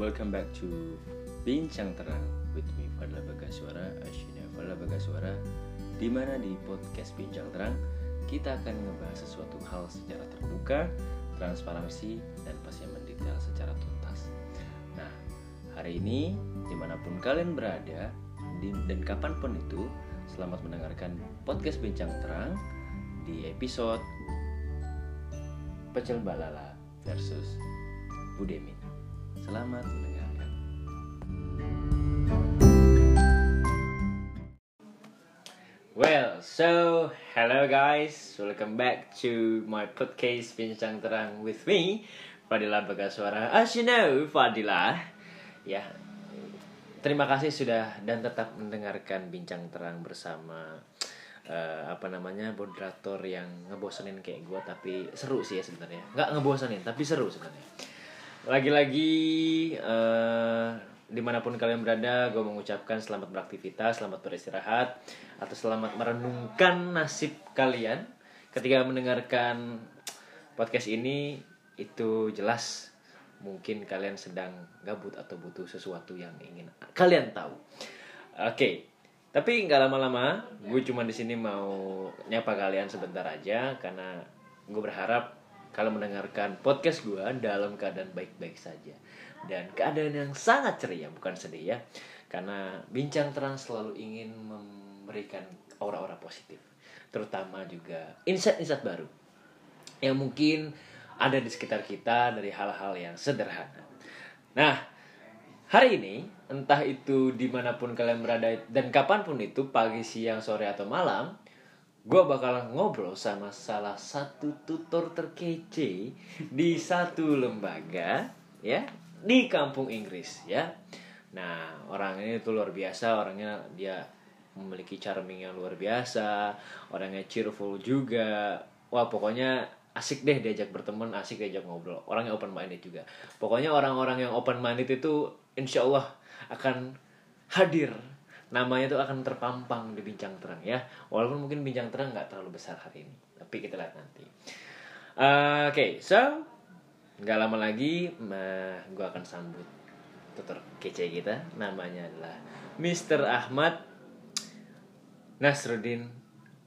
Welcome back to Bincang Terang with me Fadla Bagaswara, Ashina Fadla Bagaswara di mana di podcast Bincang Terang kita akan ngebahas sesuatu hal secara terbuka, transparansi, dan pasti mendetail secara tuntas. Nah, hari ini di mana pun kalian berada dan kapan pun itu, selamat mendengarkan podcast Bincang Terang di episode Pecel Balala versus Budemi. Selamat mendengarkan. Well, so hello guys, welcome back to my podcast Bincang Terang with me, Fadila Bagaswara. As you know, Fadila, ya, terima kasih sudah dan tetap mendengarkan Bincang Terang bersama eh, apa namanya moderator yang ngebosenin kayak gue tapi seru sih ya sebenarnya nggak ngebosenin tapi seru sebenarnya lagi-lagi eh, di mana pun kalian berada gue mengucapkan selamat beraktivitas selamat beristirahat atau selamat merenungkan nasib kalian. Ketika mendengarkan podcast ini itu jelas mungkin kalian sedang gabut atau butuh sesuatu yang ingin kalian tahu. Oke tapi nggak lama-lama, gue cuma di sini mau nyapa kalian sebentar aja karena gue berharap kalau mendengarkan podcast gue dalam keadaan baik-baik saja. Dan keadaan yang sangat ceria bukan sedih ya. Karena bincang terang selalu ingin memberikan aura-aura positif. Terutama juga insight-insight baru. Yang mungkin ada di sekitar kita dari hal-hal yang sederhana. Nah, Hari ini, entah itu di mana pun kalian berada dan kapan pun itu, pagi, siang, sore, atau malam, gue bakal ngobrol sama salah satu tutor terkece di satu lembaga, ya, di kampung Inggris, ya. Nah, orang ini tuh luar biasa, orangnya dia memiliki charming yang luar biasa, orangnya cheerful juga. Wah, pokoknya asik deh diajak berteman, asik diajak ngobrol. Orangnya open minded juga. Pokoknya orang-orang yang open minded itu insya Allah akan hadir namanya itu akan terpampang di bincang terang ya. Walaupun mungkin bincang terang nggak terlalu besar hari ini tapi kita lihat nanti. Uh, oke so nggak lama lagi uh, gue akan sambut tutor kece kita. Namanya adalah Mr. Ahmad Nasruddin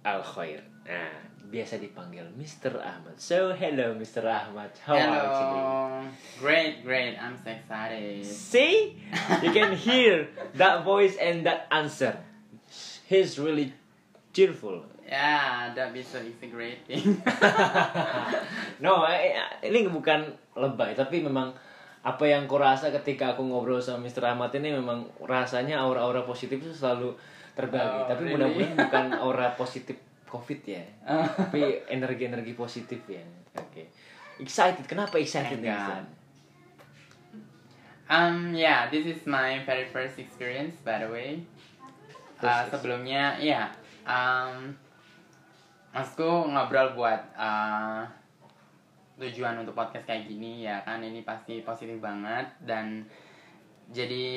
Al Khair nah biasa dipanggil Mr. Ahmad so hello Mr. Ahmad how are you today? Hello. Great, great. I'm so excited. See? You can hear that voice and that answer. He's really cheerful. Yeah, that be so integrating. no, ini bukan lebay, tapi memang apa yang ku rasa ketika aku ngobrol sama Mr. Ahmad ini memang rasanya aura-aura positif itu selalu terbagi. Oh, tapi really? mudah-mudahan bukan aura positif COVID ya. Tapi energi-energi positif ya. Oke. Excited. Kenapa excited. San? um, yeah, this is my very first experience, by the way. Uh, sebelumnya, ya, um, maksudku ngobrol buat uh, tujuan untuk podcast kayak gini ya kan ini pasti positif banget dan jadi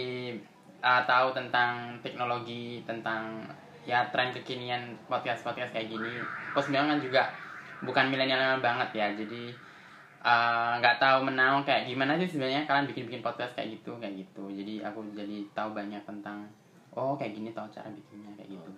uh, tahu tentang teknologi tentang ya tren kekinian podcast podcast kayak gini. Aku sebenarnya kan juga bukan milenial banget ya jadi uh, nggak tahu menaung kayak gimana sih sebenarnya kalian bikin bikin podcast kayak gitu kayak gitu jadi aku jadi tahu banyak tentang oh kayak gini tahu cara bikinnya kayak gitu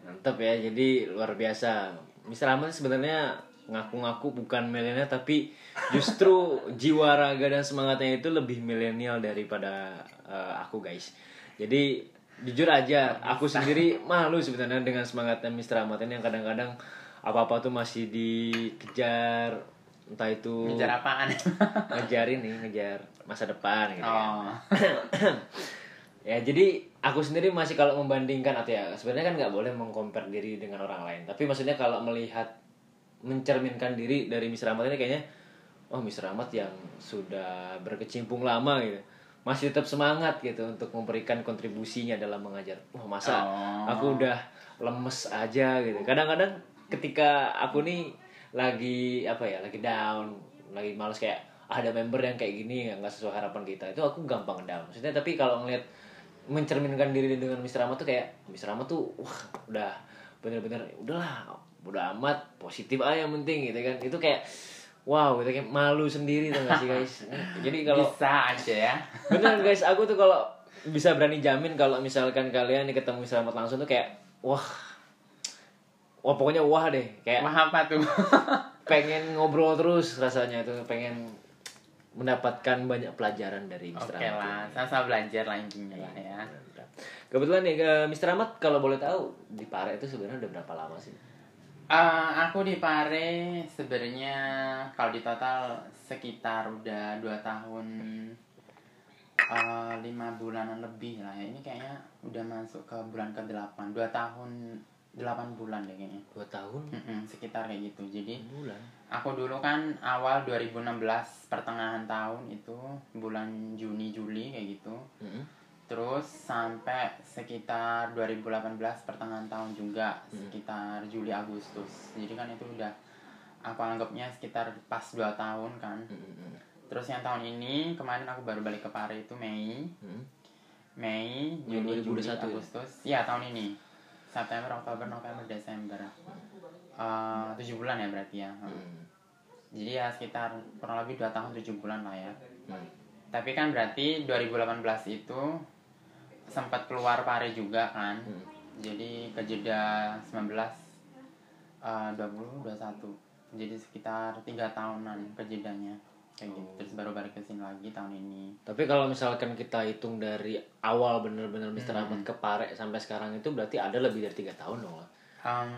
Mantap ya, jadi luar biasa. Mr. Sebenarnya ngaku-ngaku bukan milenial tapi justru jiwa raga dan semangatnya itu lebih milenial daripada eh, aku guys. Jadi jujur aja, aku sendiri malu sebenarnya dengan semangatnya Mr. Ahmad ini yang kadang-kadang apa-apa tuh masih dikejar entah itu ngejar apaan ngejar ini, ngejar masa depan gitu kan oh ya jadi aku sendiri masih kalau membandingkan atau ya sebenarnya kan nggak boleh mengcompare diri dengan orang lain tapi maksudnya kalau melihat mencerminkan diri dari Mr. Ahmad ini kayaknya oh Mr. Ahmad yang sudah berkecimpung lama gitu masih tetap semangat gitu untuk memberikan kontribusinya dalam mengajar wah masa Oh. aku udah lemes aja gitu kadang-kadang ketika aku nih lagi apa ya lagi down lagi males kayak "Ah, ada member yang kayak gini nggak sesuai harapan kita itu aku gampang down maksudnya tapi kalau ngeliat mencerminkan diri dengan Mr. Ahmad tuh kayak Mr. Ahmad tuh wah udah bener-bener udahlah udah amat positif aja yang penting gitu kan itu kayak wow kita kayak malu sendiri tuh gak sih guys? Jadi kalau bisa aja ya. Bener guys. Aku tuh kalau bisa berani jamin kalau misalkan kalian nih ketemu selamat langsung tuh kayak wah. Wah pokoknya wah deh. Kayak Wah apa tuh? pengen ngobrol terus rasanya itu. Pengen mendapatkan banyak pelajaran dari Mr. oke lah sama-sama belajar lah intinya lah ya Kebetulan nih eh, Mr. Ahmad kalau boleh tahu di Pare itu sebenarnya udah berapa lama sih? Eh, aku di Pare sebenarnya kalau di total sekitar udah dua tahun eh, lima bulanan lebih lah ya. Ini kayaknya udah masuk ke bulan ke delapan. Dua tahun delapan bulan deh kayaknya. Dua tahun? Mm-mm, sekitar kayak gitu. Jadi bulan. aku dulu kan awal 2016 pertengahan tahun itu bulan Juni Juli kayak gitu. Mm-mm. Terus sampai sekitar 2018 pertengahan tahun juga sekitar Juli Agustus jadi kan itu udah aku anggapnya sekitar pas 2 tahun kan Mm-mm. terus yang tahun ini kemarin aku baru balik ke Pare itu Mei Mm. Mei Juni Juli 2021 ya? Agustus ya tahun ini September Oktober November Desember Eh, tujuh bulan ya berarti ya Mm. jadi ya sekitar kurang lebih 2 tahun 7 bulan lah ya Mm. tapi kan berarti 2018 itu sempat keluar pare juga kan Mm. jadi kejeda 19 eh, 20 21 jadi sekitar tiga tahunan kejedanya kayak gitu terus baru balik ke sini lagi tahun ini Tapi kalau misalkan kita hitung dari awal bener-bener Mr. Ahmad ke Pare sampai sekarang itu berarti ada lebih dari tiga tahun dong. lah. Em,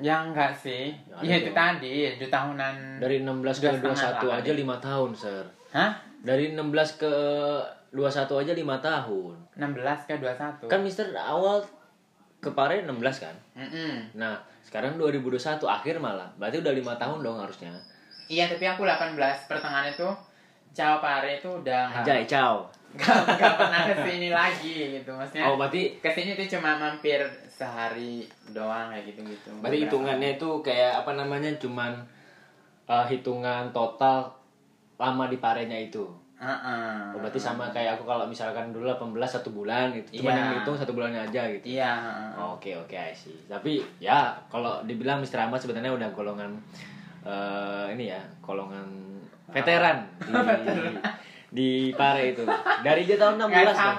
ya enggak sih Ya, ya itu tadi dua tahunan Dari 16 ke Dua setengah 21 lah, aja lima tahun, Sir. hah Dari 16 ke 21 aja lima tahun. 16 ke 21 Kan Mister awal ke Pare 16 kan? Mm-mm. Nah, sekarang 2021 akhir malah. Berarti udah lima tahun dong harusnya. iya tapi aku 18 pertengahan itu Cao Pare itu udah Anjay, ciao. gak, gak pernah ke sini lagi gitu maksudnya Oh, berarti ke sini tuh cuma mampir sehari doang kayak gitu gitu berarti hitungannya itu kayak apa namanya cuman uh, hitungan total lama di parenya itu. Oh, berarti sama kayak aku kalau misalkan dulu 18 satu bulan gitu. Cuman Iya. yang hitung satu bulannya aja gitu. iya heeh. Oke oke I see. Tapi ya kalau dibilang Mr. Ahmad sebenarnya udah golongan eh, ini ya, golongan veteran di di Pare itu. Dari dia tahun 16 Nggak kan.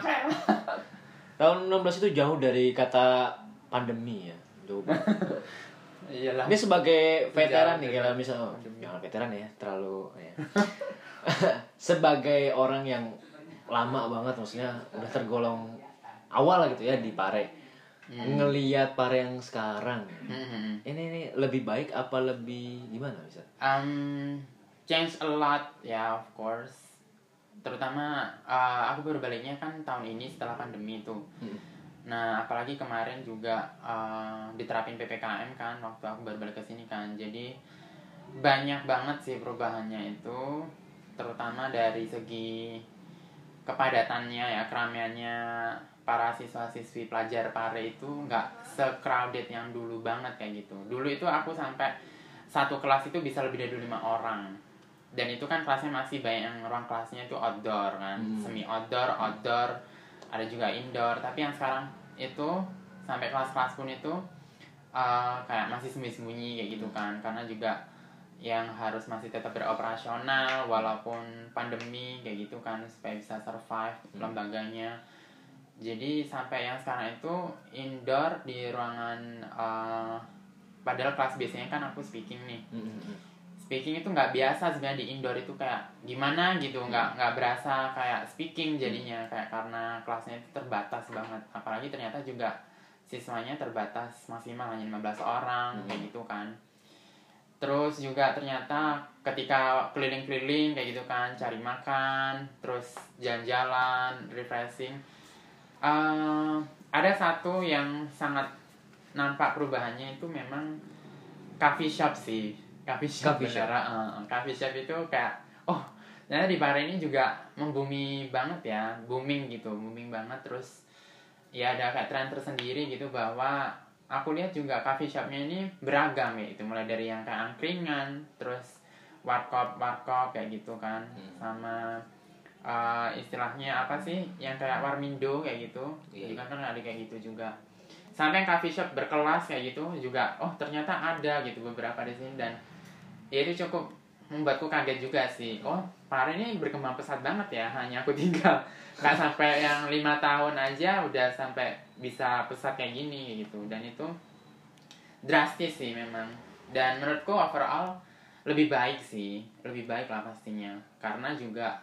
Tahun 16 itu jauh dari kata pandemi ya. Jauh banget. iyalah Ini sebagai veteran Jauh nih kalau misal oh, veteran ya, terlalu ya. sebagai orang yang lama banget maksudnya udah tergolong awal lah gitu ya di Pare. Ngeliat Pare yang sekarang. Mhm. Ini ini lebih baik apa lebih gimana bisa? Um, change a lot ya of course terutama uh, aku baru baliknya kan tahun ini setelah pandemi itu Hmm. nah apalagi kemarin juga uh, diterapin ppkm kan waktu aku baru balik ke sini kan jadi banyak banget sih perubahannya itu terutama dari segi kepadatannya ya keramaiannya para siswa-siswi pelajar pare itu nggak se-crowded yang dulu banget kayak gitu. Dulu itu aku sampai satu kelas itu bisa lebih dari lima orang. Dan itu kan kelasnya masih banyak yang ruang kelasnya itu outdoor kan Hmm. semi outdoor outdoor ada juga indoor. Tapi yang sekarang itu sampai kelas-kelas pun itu uh, kayak masih sembunyi-sembunyi kayak gitu kan. Karena juga yang harus masih tetap beroperasional walaupun pandemi kayak gitu kan supaya bisa survive lembaganya. Jadi sampai yang sekarang itu indoor di ruangan uh, padahal kelas biasanya kan aku speaking nih. Speaking itu nggak biasa sebenarnya di indoor itu kayak gimana gitu nggak nggak berasa kayak speaking jadinya kayak karena kelasnya itu terbatas banget. Apalagi ternyata juga siswanya terbatas maksimal hanya 15 orang kayak gitu kan terus juga ternyata ketika keliling-keliling kayak gitu kan cari makan terus jalan-jalan refreshing eh, ada satu yang sangat nampak perubahannya itu memang coffee shop sih coffee shop Coffee shop. eh, coffee shop itu kayak oh ternyata di Pare ini juga membumi banget ya booming gitu booming banget terus ya ada kayak tren tersendiri gitu bahwa aku lihat juga coffee shopnya ini beragam ya itu mulai dari yang kayak angkringan terus warkop warkop kayak gitu kan. Hmm. sama uh, istilahnya apa sih? Yang kayak warmindo kayak gitu. Iya, juga kan ada kayak gitu juga. Sampai yang coffee shop berkelas kayak gitu juga oh ternyata ada gitu beberapa di sini. Dan ya itu cukup membuatku kaget juga sih. Oh Pare ini berkembang pesat banget ya hanya aku tinggal. Nggak sampai yang lima tahun aja udah sampai bisa pesat kayak gini gitu. Dan itu drastis sih memang. Dan menurutku overall lebih baik sih lebih baik lah pastinya. Karena juga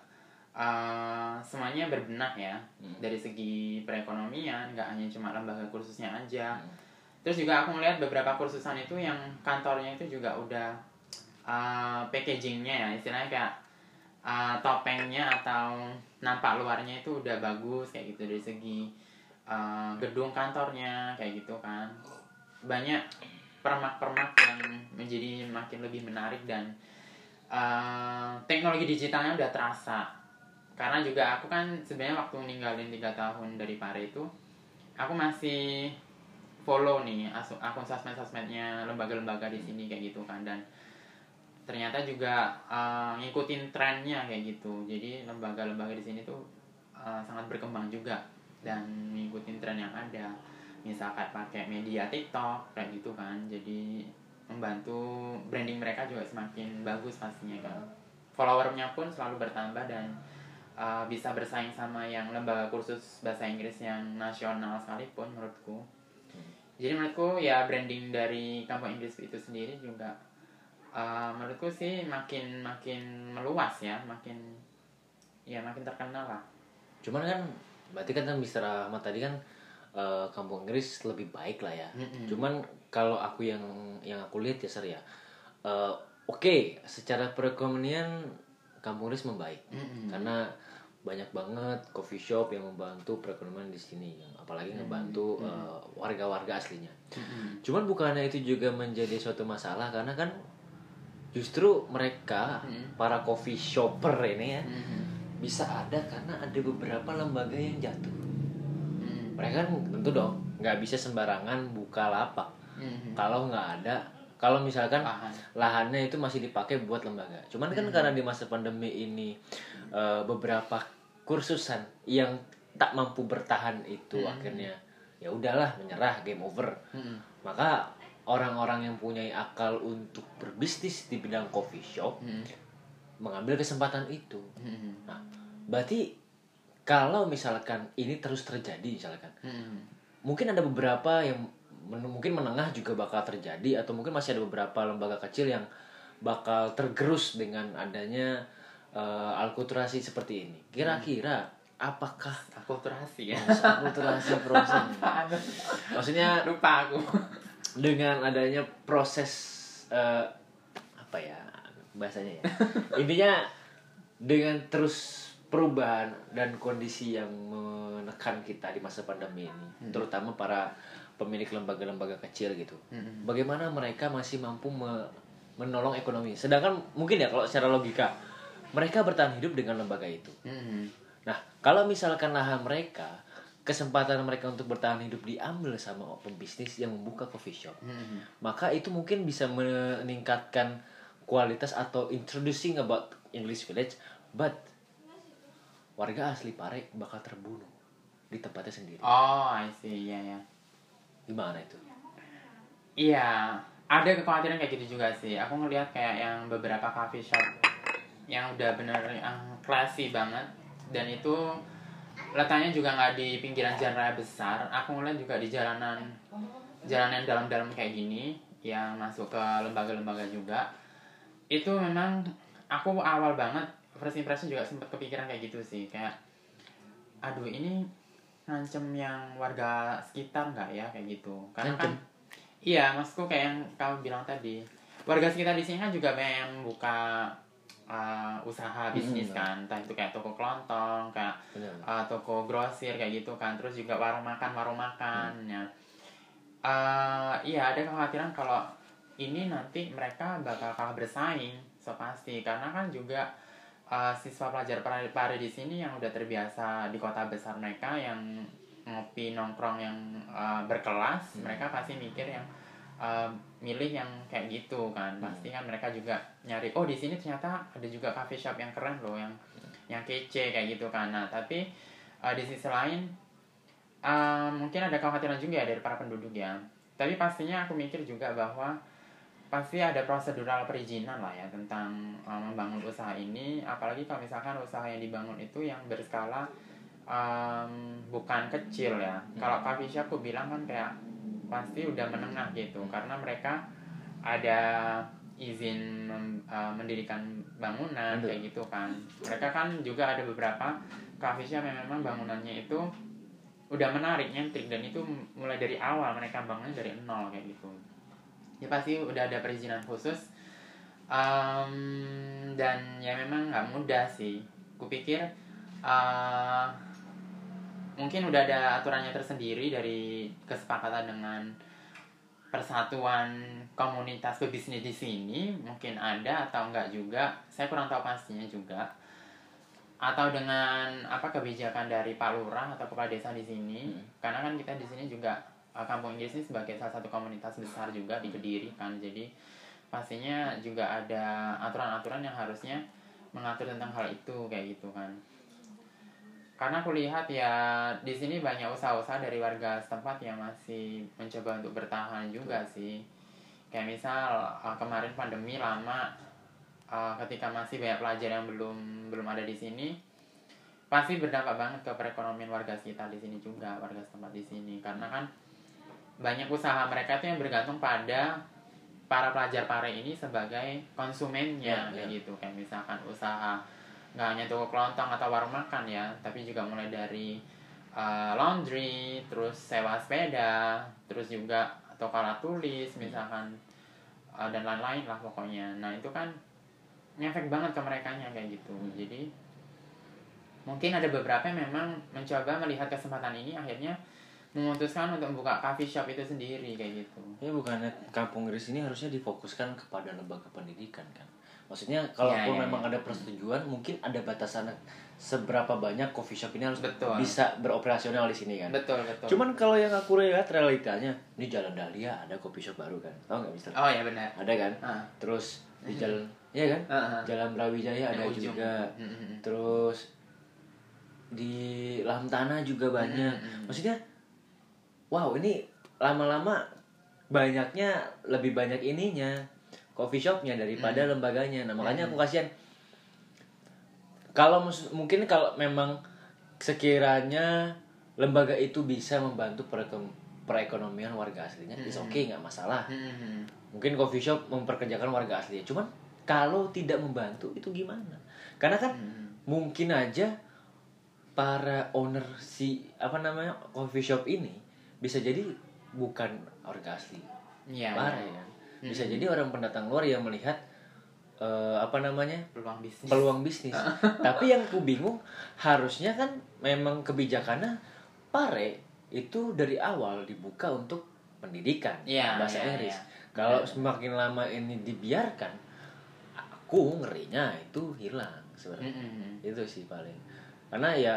uh, semuanya berbenah ya. Hmm. dari segi perekonomian nggak hanya cuma lembaga kursusnya aja. Hmm. terus juga aku ngeliat beberapa kursusan itu yang kantornya itu juga udah uh, packagingnya ya. Istilahnya kayak uh, topengnya atau nampak luarnya itu udah bagus kayak gitu dari segi uh, gedung kantornya kayak gitu kan. Banyak permak-permak yang menjadi makin lebih menarik dan uh, teknologi digitalnya udah terasa. Karena juga aku kan sebenarnya waktu ninggalin tiga tahun dari Pare itu aku masih follow nih akun sosmed sosmednya lembaga-lembaga di sini kayak gitu kan. Dan ternyata juga uh, ngikutin trennya kayak gitu. Jadi lembaga-lembaga di sini tuh uh, sangat berkembang juga dan ngikutin tren yang ada. Misalkan pakai media TikTok kayak gitu kan. Jadi membantu branding mereka juga semakin bagus pastinya kan. Followernya pun selalu bertambah dan uh, bisa bersaing sama yang lembaga kursus bahasa Inggris yang nasional sekalipun menurutku. Jadi menurutku ya branding dari kampung Inggris itu sendiri juga uh, menurutku sih makin makin meluas ya makin ya makin terkenal lah Cuman kan berarti kan Mister Ahmad tadi kan eh, kampung Inggris lebih baik lah ya. Mm-mm. Cuman kalau aku yang yang aku lihat ya Sir ya. eh, Oke, secara perekonomian kampung Inggris membaik. Mm-mm. Karena banyak banget coffee shop yang membantu perekonomian di sini, apalagi ngebantu warga-warga aslinya. Mm-mm. Cuman bukannya itu juga menjadi suatu masalah karena kan justru mereka Mm. para coffee shopper ini ya Mm-mm. bisa ada karena ada beberapa lembaga yang jatuh. Mm. Mereka kan tentu dong nggak bisa sembarangan buka lapak Mm-mm. kalau nggak ada kalau misalkan Paham. lahannya itu masih dipakai buat lembaga. Cuman kan karena di masa pandemi ini eh, beberapa kursusan yang tak mampu bertahan itu akhirnya ya udahlah menyerah game over. Mm-mm. Maka orang-orang yang punya akal untuk berbisnis di bidang coffee shop Mm-mm. mengambil kesempatan itu. Mm-mm. Nah, berarti kalau misalkan ini terus terjadi misalkan Mm-mm. mungkin ada beberapa yang men- mungkin menengah juga bakal terjadi atau mungkin masih ada beberapa lembaga kecil yang bakal tergerus dengan adanya eh, alkulturasi seperti ini. Kira-kira apakah akulturasi ya alkulturasi proses maksudnya lupa aku dengan adanya proses eh, apa ya bahasanya ya intinya dengan terus perubahan dan kondisi yang menekan kita di masa pandemi ini terutama para pemilik lembaga-lembaga kecil gitu Mm-mm. bagaimana mereka masih mampu me- menolong ekonomi sedangkan mungkin ya kalau secara logika mereka bertahan hidup dengan lembaga itu Mm-mm. Nah, kalau misalkan lahan mereka, kesempatan mereka untuk bertahan hidup diambil sama pembisnis yang membuka coffee shop, Mm-mm. maka itu mungkin bisa meningkatkan kualitas atau introducing about English village, but warga asli Pare bakal terbunuh di tempatnya sendiri. oh I see ya ya Gimana itu? Iya, ada kekhawatiran kayak gitu juga sih. Aku ngelihat kayak yang beberapa coffee shop yang udah bener yang classy banget dan itu letaknya juga nggak di pinggiran jalan raya besar. Aku ngeliat juga di jalanan jalanan dalam-dalam kayak gini yang masuk ke lembaga-lembaga juga. Itu memang aku awal banget first impression juga sempat kepikiran kayak gitu sih kayak aduh ini ngancem yang warga sekitar nggak ya kayak gitu karena kan iya maksudku kayak yang kamu bilang tadi warga sekitar di sini kan juga banyak yang buka uh, usaha bisnis Hmm. kan. Entah itu kayak toko kelontong kayak uh, toko grosir kayak gitu kan. Terus juga warung makan warung makan ya Uh, iya ada kekhawatiran kalau ini nanti mereka bakal kalah bersaing so pasti. Karena kan juga uh, siswa pelajar pare di sini yang udah terbiasa di kota besar mereka yang ngopi nongkrong yang uh, berkelas mereka pasti mikir yang uh, milih yang kayak gitu kan. Pasti kan mereka juga nyari oh di sini ternyata ada juga coffee shop yang keren loh yang yang kece kayak gitu kan. Nah tapi uh, di sisi lain uh, mungkin ada kekhawatiran juga ya dari para penduduk ya. Tapi pastinya aku mikir juga bahwa pasti ada prosedural perizinan lah ya tentang uh, membangun usaha ini. Apalagi kalau misalkan usaha yang dibangun itu yang berskala um, bukan kecil ya. Kalau coffee shop aku bilang kan kayak pasti udah menengah gitu. Karena mereka ada izin mem- uh, mendirikan bangunan Betul. kayak gitu kan. Mereka kan juga ada beberapa shop yang memang bangunannya itu udah menarik nyentrik. Dan itu mulai dari awal mereka bangunnya dari nol kayak gitu. Ya pasti udah ada perizinan khusus. Em, dan ya memang nggak mudah sih. Kupikir eh, mungkin udah ada aturannya tersendiri dari kesepakatan dengan persatuan komunitas pebisnis di sini. Mungkin ada atau enggak juga. Saya kurang tahu pastinya juga. Atau dengan apa kebijakan dari Pak Lurah atau kepala desa di sini. Hmm. karena kan kita di sini juga uh, kampung Inggris ini sebagai salah satu komunitas besar juga di Kediri kan. Jadi pastinya juga ada aturan-aturan yang harusnya mengatur tentang hal itu kayak gitu kan karena aku lihat ya di sini banyak usaha-usaha dari warga setempat yang masih mencoba untuk bertahan juga sih. Kayak misal uh, kemarin pandemi lama uh, ketika masih banyak pelajar yang belum belum ada di sini pasti berdampak banget ke perekonomian warga sekitar di sini juga warga setempat di sini. Karena kan banyak usaha mereka itu yang bergantung pada para pelajar pare ini sebagai konsumennya Ya, kayak ya. gitu. Kayak misalkan usaha nggak hanya toko kelontong atau warung makan ya tapi juga mulai dari uh, laundry terus sewa sepeda terus juga toko alat tulis misalkan uh, dan lain-lain lah pokoknya. Nah itu kan ngefek banget ke mereka kayak gitu. Jadi mungkin ada beberapa yang memang mencoba melihat kesempatan ini akhirnya memutuskan untuk membuka coffee shop itu sendiri kayak gitu. Ya bukannya kampung Inggris ini harusnya difokuskan kepada lembaga pendidikan kan. Maksudnya kalaupun Ya, ya, memang ya. ada persetujuan, mungkin ada batasan seberapa banyak coffee shop ini harus Betul. bisa beroperasional di sini kan. betul betul Cuman kalau yang aku lihat realitanya di Jalan Dahlia ada coffee shop baru kan. Tahu nggak Mister? oh ya benar Ada kan? Ah. Terus di jalan Iya kan? Ah. Jalan Brawijaya ada ujung. juga. Mm, mm, mm. Terus di Lam Tanah juga banyak. Maksudnya wow, ini lama-lama banyaknya lebih banyak ininya coffee shopnya daripada lembaganya. Nah, makanya aku kasihan kalau mungkin kalau memang sekiranya lembaga itu bisa membantu pereko- perekonomian warga aslinya, is oke nggak masalah. Mm, mm, mm. Mungkin coffee shop memperkerjakan warga aslinya. Cuman kalau tidak membantu itu gimana? Karena kan Mm. mungkin aja para owner si apa namanya coffee shop ini bisa jadi bukan warga asli Iya, iya. Kan. Bisa jadi orang pendatang luar yang melihat eh, apa namanya peluang bisnis peluang bisnis. Tapi yang ku bingung harusnya kan memang kebijakannya pare itu dari awal dibuka untuk pendidikan Iya, bahasa iya, Inggris. iya. Kalau Benar. semakin lama ini dibiarkan, aku ngerinya itu hilang sebenarnya. mm, mm. Itu sih paling. Karena ya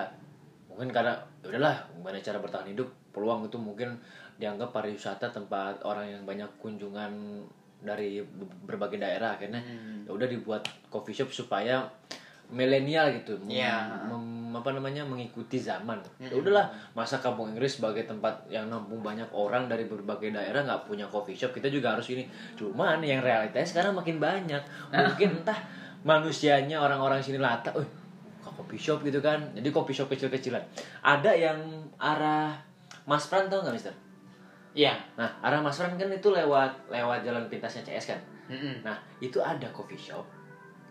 mungkin karena ya udahlah gimana cara bertahan hidup peluang itu mungkin dianggap pariwisata tempat orang yang banyak kunjungan dari be- berbagai daerah akhirnya Hmm. ya udah dibuat coffee shop supaya milenial gitu mem- Iya. mem- apa namanya mengikuti zaman ya Mm-mm. udahlah masa kampung Inggris sebagai tempat yang nampung banyak orang dari berbagai daerah nggak punya coffee shop kita juga harus ini cuman yang realitanya sekarang makin banyak mungkin entah manusianya orang-orang sini lata eh kok coffee shop gitu kan jadi coffee shop kecil-kecilan ada yang arah Mas Pran tau nggak Mister Iya. nah arah Mas Pran kan itu lewat lewat jalan pintasnya CS kan Mm, mm. Nah, itu ada coffee shop.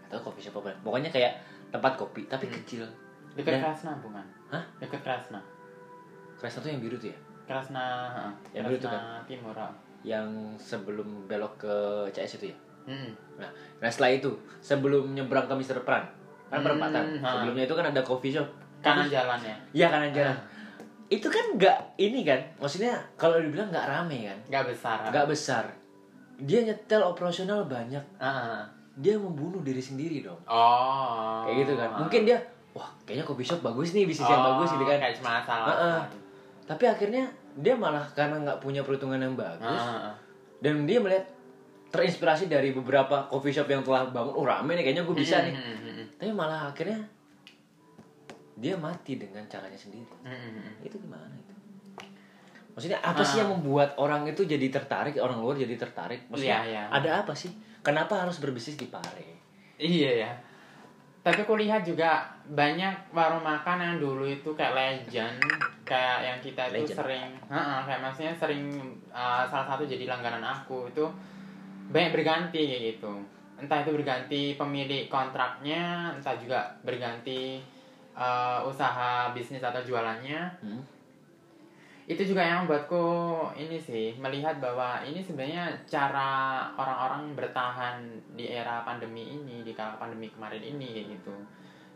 Atau coffee shop apa? Pokoknya kayak tempat kopi tapi Hmm. kecil. Dekat Dan- Krasna bukan? Hah? Dekat Krasna. Krasna tuh yang biru tuh ya? Krasna, heeh. Yang Krasna itu kan? Timur. Yang sebelum belok ke CS itu ya? Mm. Nah, nah setelah itu, sebelum nyebrang ke Mr. Pran, kan perempatan. ha. Sebelumnya itu kan ada coffee shop. Kanan jalan ya. Iya kanan jalan. Ah. Itu kan nggak ini kan? Maksudnya kalau dibilang nggak rame kan? Gak besar. ah. Nggak besar. Dia nyetel operasional banyak. Ah. Dia membunuh diri sendiri dong. Oh. Kayak gitu kan. Mungkin dia, wah kayaknya coffee shop bagus nih, bisnis yang Oh, bagus gitu kan. Kayak cuma asal. Heeh. Tapi akhirnya dia malah karena nggak punya perhitungan yang bagus dan dia melihat terinspirasi dari beberapa coffee shop yang telah bangun, oh rame nih kayaknya gue bisa nih. Tapi malah akhirnya dia mati dengan caranya sendiri. Itu gimana itu? Maksudnya apa sih Ah. yang membuat orang itu jadi tertarik, orang luar jadi tertarik? Maksudnya Iya, iya. ada apa sih? Kenapa harus berbisnis di Pare? Iya ya. Tapi aku lihat juga banyak warung makan yang dulu itu kayak legend, kayak yang kita itu Legend. sering, Heeh, kayak maksudnya sering uh, salah satu jadi langganan aku itu banyak berganti kayak gitu. Entah itu berganti pemilik kontraknya, entah juga berganti uh, usaha bisnis atau jualannya. Hmm? Itu juga yang membuatku ini sih melihat bahwa ini sebenarnya cara orang-orang bertahan di era pandemi ini di kala pandemi kemarin ini kayak gitu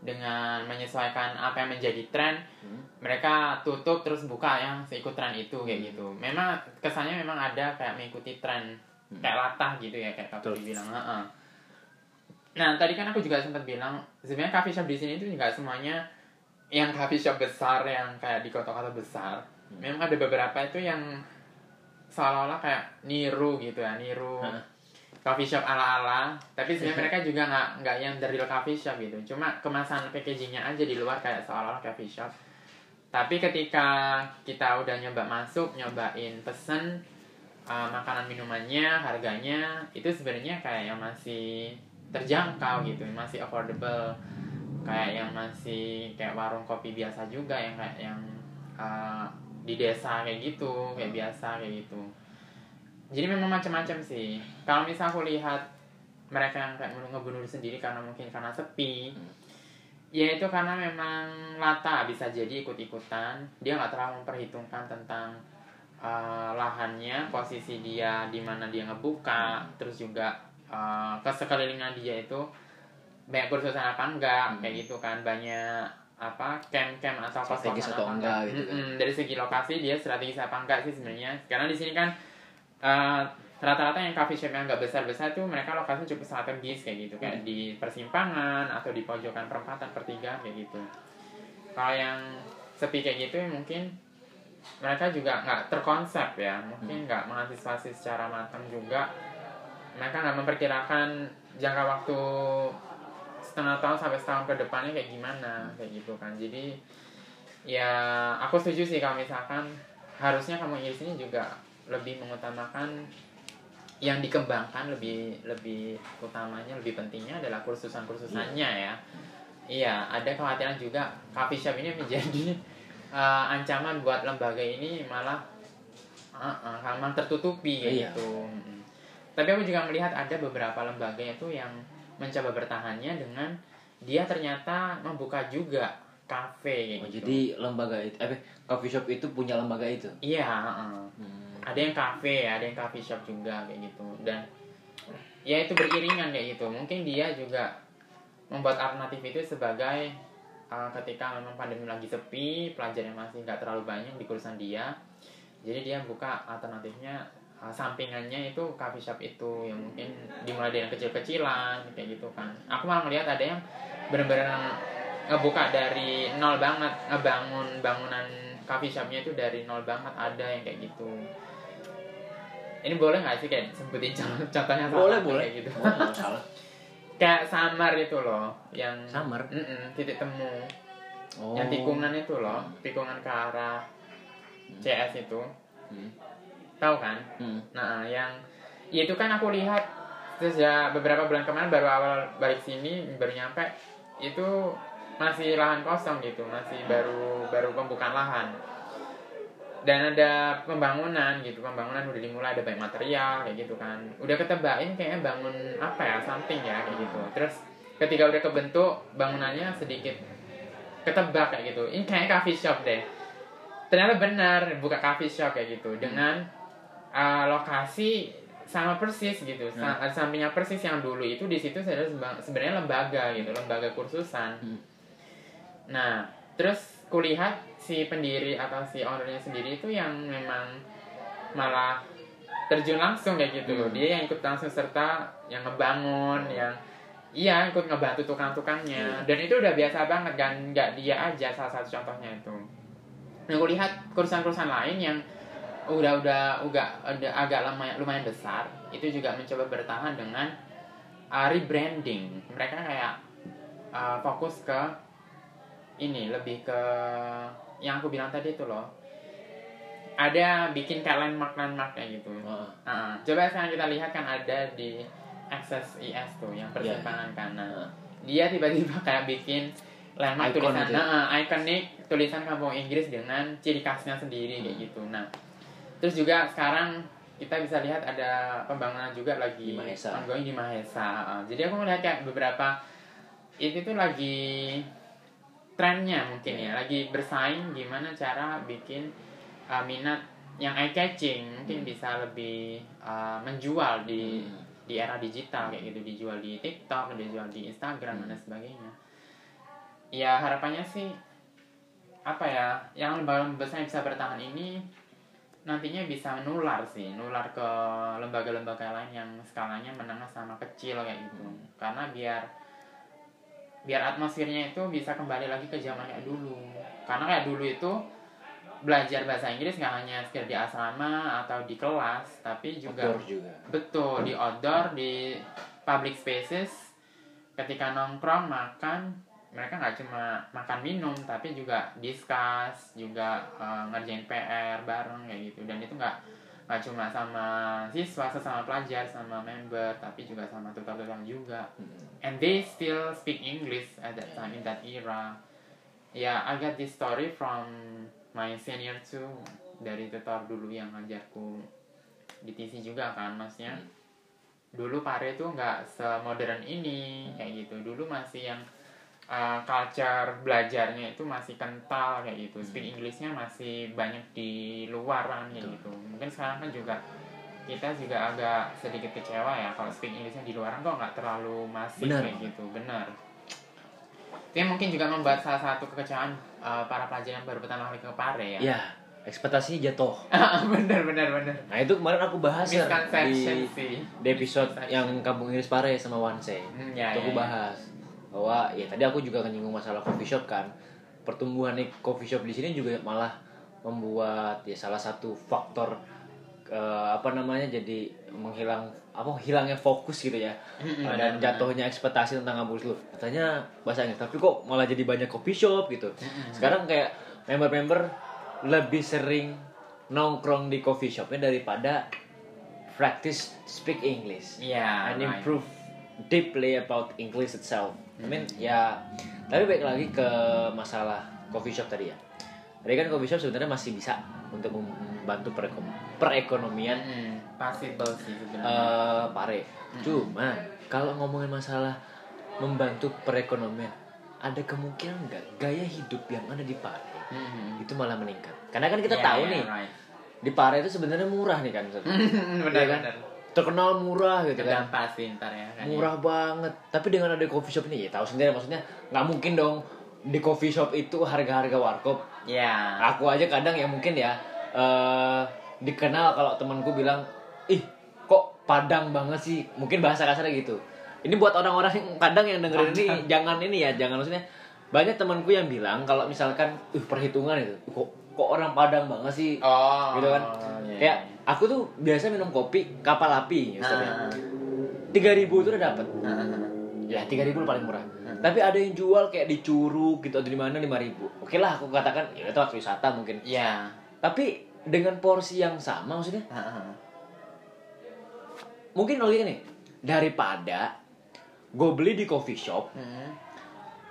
dengan menyesuaikan apa yang menjadi tren Hmm? mereka tutup terus buka yang seikut tren itu kayak gitu memang kesannya memang ada kayak mengikuti tren kayak latah gitu ya kayak kamu bilang "Heeh." Nah tadi kan aku juga sempat bilang sebenarnya coffee shop di sini itu nggak semuanya yang coffee shop besar yang kayak di kota-kota besar. Memang ada beberapa itu yang seolah-olah kayak niru gitu ya niru Hah. coffee shop ala-ala. Tapi sebenarnya mereka juga nggak nggak yang real coffee shop gitu. Cuma kemasan packagingnya aja di luar kayak seolah-olah coffee shop. Tapi ketika kita udah nyoba masuk nyobain pesen uh, makanan minumannya harganya itu sebenarnya kayak yang masih terjangkau gitu masih affordable. Kayak yang masih kayak warung kopi biasa juga yang kayak yang uh, di desa kayak gitu kayak biasa kayak gitu. Jadi memang macam-macam sih. Kalau misal aku lihat mereka yang kayak ngebunuh diri sendiri karena mungkin karena sepi ya itu karena memang lata bisa jadi ikut-ikutan. Dia nggak terlalu memperhitungkan tentang uh, lahannya posisi dia di mana dia ngebuka terus juga uh, ke sekelilingan dia itu banyak kursusan apa enggak kayak gitu kan banyak apa camp-camp atau Strategis atau apa enggak gitu kan. Mm-mm, dari segi lokasi dia strategis apa enggak sih sebenarnya. Karena di sini kan uh, rata-rata yang coffee shop yang nggak besar-besar tuh mereka lokasinya cukup strategis kayak gitu kayak di persimpangan atau di pojokan perempatan pertigaan kayak gitu. Kalau yang sepi kayak gitu mungkin mereka juga nggak terkonsep ya. Mungkin nggak mengantisipasi secara matang juga mereka nggak memperkirakan jangka waktu setengah tahun sampai setahun ke depannya kayak gimana kayak gitu kan jadi ya aku setuju sih kalau misalkan harusnya kamu di sini juga lebih mengutamakan yang dikembangkan lebih lebih utamanya lebih pentingnya adalah kursusan kursusannya ya iya ada kekhawatiran juga coffee shop ini menjadi uh, ancaman buat lembaga ini malah uh, uh, tertutupi Iya. gitu. Tapi aku juga melihat ada beberapa lembaga itu yang mencoba bertahannya dengan dia ternyata membuka juga kafe Oh, gitu jadi lembaga itu, eh, coffee shop itu punya lembaga itu. iya uh, Hmm. ada yang kafe ada yang coffee shop juga kayak gitu dan ya itu beriringan kayak gitu mungkin dia juga membuat alternatif itu sebagai uh, ketika memang pandemi lagi sepi pelajar yang masih nggak terlalu banyak di kursan dia jadi dia buka alternatifnya uh, sampingannya itu coffee shop itu yang mungkin dimulai dari yang kecil-kecilan kayak gitu kan aku malah ngelihat ada yang benar-benar ngebuka dari nol banget ngebangun bangunan coffee shopnya itu dari nol banget ada yang kayak gitu ini boleh nggak sih kayak sebutin contoh- contohnya Boleh, boleh. kayak gitu Boleh, salah. kayak samar itu loh yang Samar? Titik temu Oh. yang tikungan itu loh tikungan ke arah CS itu Hmm. Tahu kan? Hmm. nah yang ya itu kan aku lihat sejak beberapa bulan kemarin baru awal balik sini baru nyampe itu masih lahan kosong gitu masih baru baru pembukaan lahan. Dan ada pembangunan gitu pembangunan udah dimulai ada banyak material kayak gitu kan. Udah ketebain kayaknya bangun apa ya something ya kayak gitu. Terus ketika udah kebentuk bangunannya sedikit ketebak kayak gitu. Ini kayaknya coffee shop deh. Ternyata benar buka coffee shop kayak gitu. Dengan uh, lokasi sama persis gitu. Sa- sampingnya persis yang dulu itu di situ saya sebenarnya lembaga gitu lembaga kursusan. Hmm. nah terus kulihat si pendiri atau si ownernya sendiri itu yang memang malah terjun langsung kayak gitu. Hmm. dia yang ikut langsung serta yang ngebangun yang iya ikut ngebantu tukang-tukangnya. Dan itu udah biasa banget kan nggak dia aja salah satu contohnya itu. Nah aku lihat kursan-kursan lain yang udah udah udah, udah agak lumayan, lumayan besar. Itu juga mencoba bertahan dengan uh, rebranding. Mereka kayak uh, fokus ke ini lebih ke yang aku bilang tadi itu loh. Ada bikin kayak landmark landmark kayak gitu. Heeh. Ah, coba sekarang kita lihat kan ada di Access IS tuh yang Iya. persimpangan kanan. Dia tiba-tiba kayak bikin landmark Icon tulisan. nah, ah, ikonik tulisan kampung Inggris dengan ciri khasnya sendiri kayak Hmm. gitu. Nah terus juga sekarang kita bisa lihat ada pembangunan juga lagi Di Mahesa. ongoing di Mahesa Ah, jadi aku melihat kayak beberapa itu tuh lagi trennya mungkin Iya. ya lagi bersaing gimana cara bikin uh, minat yang eye catching mungkin bisa lebih uh, menjual di Hmm. di era digital kayak gitu dijual di TikTok dijual di Instagram dan Hmm. sebagainya ya harapannya sih apa ya yang lembaga besar yang bisa bertahan ini nantinya bisa menular sih nular ke lembaga-lembaga lain yang skalanya menengah sama kecil kayak gitu. Hmm. karena biar biar atmosfernya itu bisa kembali lagi ke zaman kayak dulu. Karena kayak dulu itu belajar bahasa Inggris nggak hanya sekedar di asrama atau di kelas tapi juga Outdoor juga. betul di outdoor di public spaces. Ketika nongkrong makan mereka nggak cuma makan minum tapi juga discuss juga eh, ngerjain PR bareng kayak gitu dan itu nggak nggak cuma sama siswa sesama pelajar sama member tapi juga sama tutor-tutor juga Mm. and they still speak English at that time in that era. Yeah, I got this story from my senior too dari tutor dulu yang ngajarku di TC juga kan, maksudnya dulu pare itu nggak semodern ini kayak gitu. Dulu masih yang uh, culture belajarnya itu masih kental kayak gitu. Speak Englishnya masih banyak di luaran kayak gitu. Mungkin sekarang kan juga kita juga agak sedikit kecewa ya kalau speak Englishnya di luaran kok nggak terlalu masif Benar. kayak gitu. Benar. Itu mungkin juga membuat salah satu kekecewaan uh, para pelajar yang baru pertama kali ke Pare ya. Ya ekspektasinya jatuh. Benar benar benar. Nah itu kemarin aku bahas ya di sih. di episode yang kampung Inggris Pare sama Wanse. Hmm, ya, itu aku ya, ya. Bahwa ya tadi aku juga nyinggung masalah coffee shop kan. Pertumbuhan nih coffee shop di sini juga malah membuat ya salah satu faktor eh, apa namanya jadi menghilang apa hilangnya fokus gitu ya. Dan jatuhnya ekspektasi tentang kampus lu. Katanya bahasa Inggris tapi kok malah jadi banyak coffee shop? gitu. Sekarang kayak member-member lebih sering nongkrong di coffee shopnya daripada practice speak English Iya, and right. improve deeply about English itself. I mean ya, tapi baik lagi ke masalah coffee shop tadi ya. Tadi kan coffee shop sebenarnya masih bisa untuk membantu perekom- perekonomian Mm-mm, possible sih sebenarnya eh pare. Cuma kalau ngomongin masalah membantu perekonomian, ada kemungkinan nggak gaya hidup yang ada di Pare Mm-mm. itu malah meningkat? Karena kan kita Iya, tahu iya, nih right. di Pare itu sebenarnya murah nih kan, benar Iya kan? benar terkenal murah gitu kan. Sih ntar ya kan. Ya. murah banget. Tapi dengan ada coffee shop ini ya tahu sendiri maksudnya nggak mungkin dong. Di coffee shop itu harga-harga warkop. Ya. Aku aja kadang ya mungkin ya eh dikenal kalau temanku bilang ih kok padang banget sih? Mungkin bahasa kasarnya gitu. Ini buat orang-orang yang kadang yang dengerin ini jangan ini ya jangan maksudnya banyak temanku yang bilang kalau misalkan uh perhitungan itu kok kok orang padang banget sih? Oh gitu kan? iya, kayak iya. aku tuh biasa minum kopi kapal api misalnya ah, tiga ribu itu udah dapet. Ah, ah, ya tiga ribu paling murah. Hmm. tapi ada yang jual kayak di curug gitu atau di mana lima ribu. Oke lah aku katakan ya itu tempat wisata mungkin. Iya. tapi dengan porsi yang sama maksudnya? Mungkin logika nih daripada gue beli di coffee shop Mm-mm.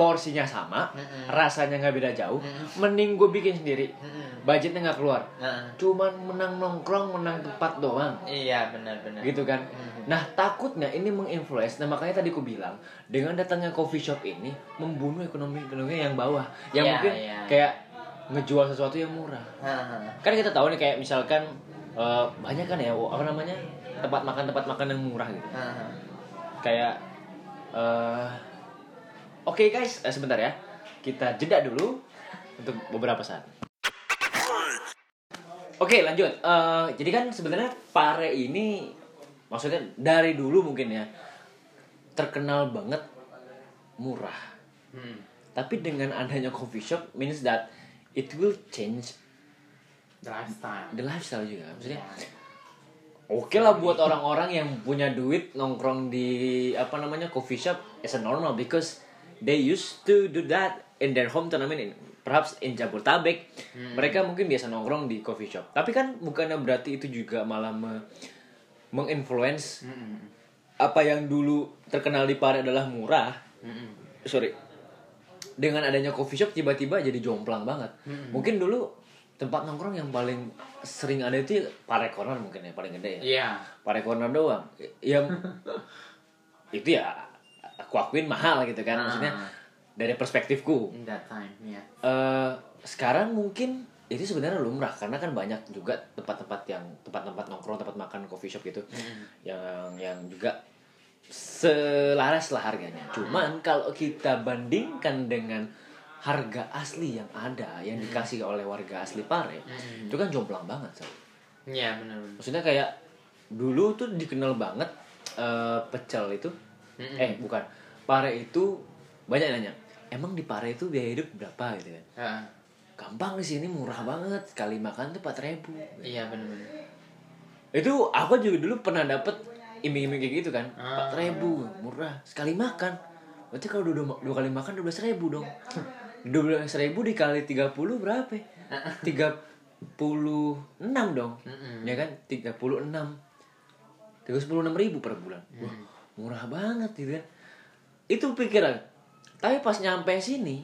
Porsinya sama Mm-mm. rasanya nggak beda jauh Mm-mm. mending gue bikin sendiri Mm-mm. budgetnya nggak keluar ah. cuman menang nongkrong menang tempat doang Iya benar-benar. gitu kan Mhm. nah takutnya ini menginfluence nah makanya tadi aku bilang dengan datangnya coffee shop ini membunuh ekonomi ekonomi yang bawah yang Iya, mungkin iya. kayak ngejual sesuatu yang murah Ah, ah. kan kita tahu nih kayak misalkan eh, banyak kan ya apa namanya tempat makan tempat makan yang murah gitu ah. kayak eh oke guys eh, sebentar ya kita jeda dulu untuk beberapa saat oke lanjut Eh, jadi kan sebenarnya pare ini maksudnya dari dulu mungkin ya terkenal banget murah Hmm. tapi dengan adanya coffee shop means that it will change The lifestyle. the lifestyle juga maksudnya Ya. Oke lah buat orang-orang yang punya duit nongkrong di apa namanya coffee shop is a normal because they used to do that in their hometown. I mean, in- perhaps in Jabodetabek Hmm. mereka mungkin biasa nongkrong di coffee shop tapi kan bukannya berarti itu juga malah me- menginfluence Mm-mm. apa yang dulu terkenal di Pare adalah murah Mm-mm. sorry dengan adanya coffee shop tiba-tiba jadi jomplang banget Hmm. mungkin dulu tempat nongkrong yang paling sering ada itu Pare Corner mungkin ya paling gede ya Iya. Pare Corner doang ya itu ya aku akuin mahal gitu kan maksudnya Ah. dari perspektifku that time, iya. eh sekarang mungkin itu sebenarnya lumrah karena kan banyak juga tempat-tempat yang tempat-tempat nongkrong tempat makan coffee shop gitu yang yang juga selaras lah harganya cuman kalau kita bandingkan dengan harga asli yang ada yang dikasih oleh warga asli Pare itu kan jomplang banget Sal. Iya, benar benar. maksudnya kayak dulu tuh dikenal banget eh, pecel itu Mm-mm. eh bukan. Pare itu banyak nanya emang di Pare itu biaya hidup berapa? Gitu kan. Heeh. gampang di sini murah banget. Sekali makan tuh 4000 ribu. Iya, benar benar. itu aku juga dulu pernah dapet iming-iming kayak gitu kan. Ah. empat ribu murah. Sekali makan. Berarti kalau dua, dua, dua kali makan dua belas ribu dong. dua belas ribu dikali tiga puluh berapa? tiga puluh enam dong. Mm-mm. ya kan? tiga puluh enam. tiga puluh enam ribu per bulan. Wah murah banget gitu kan itu pikiran tapi pas nyampe sini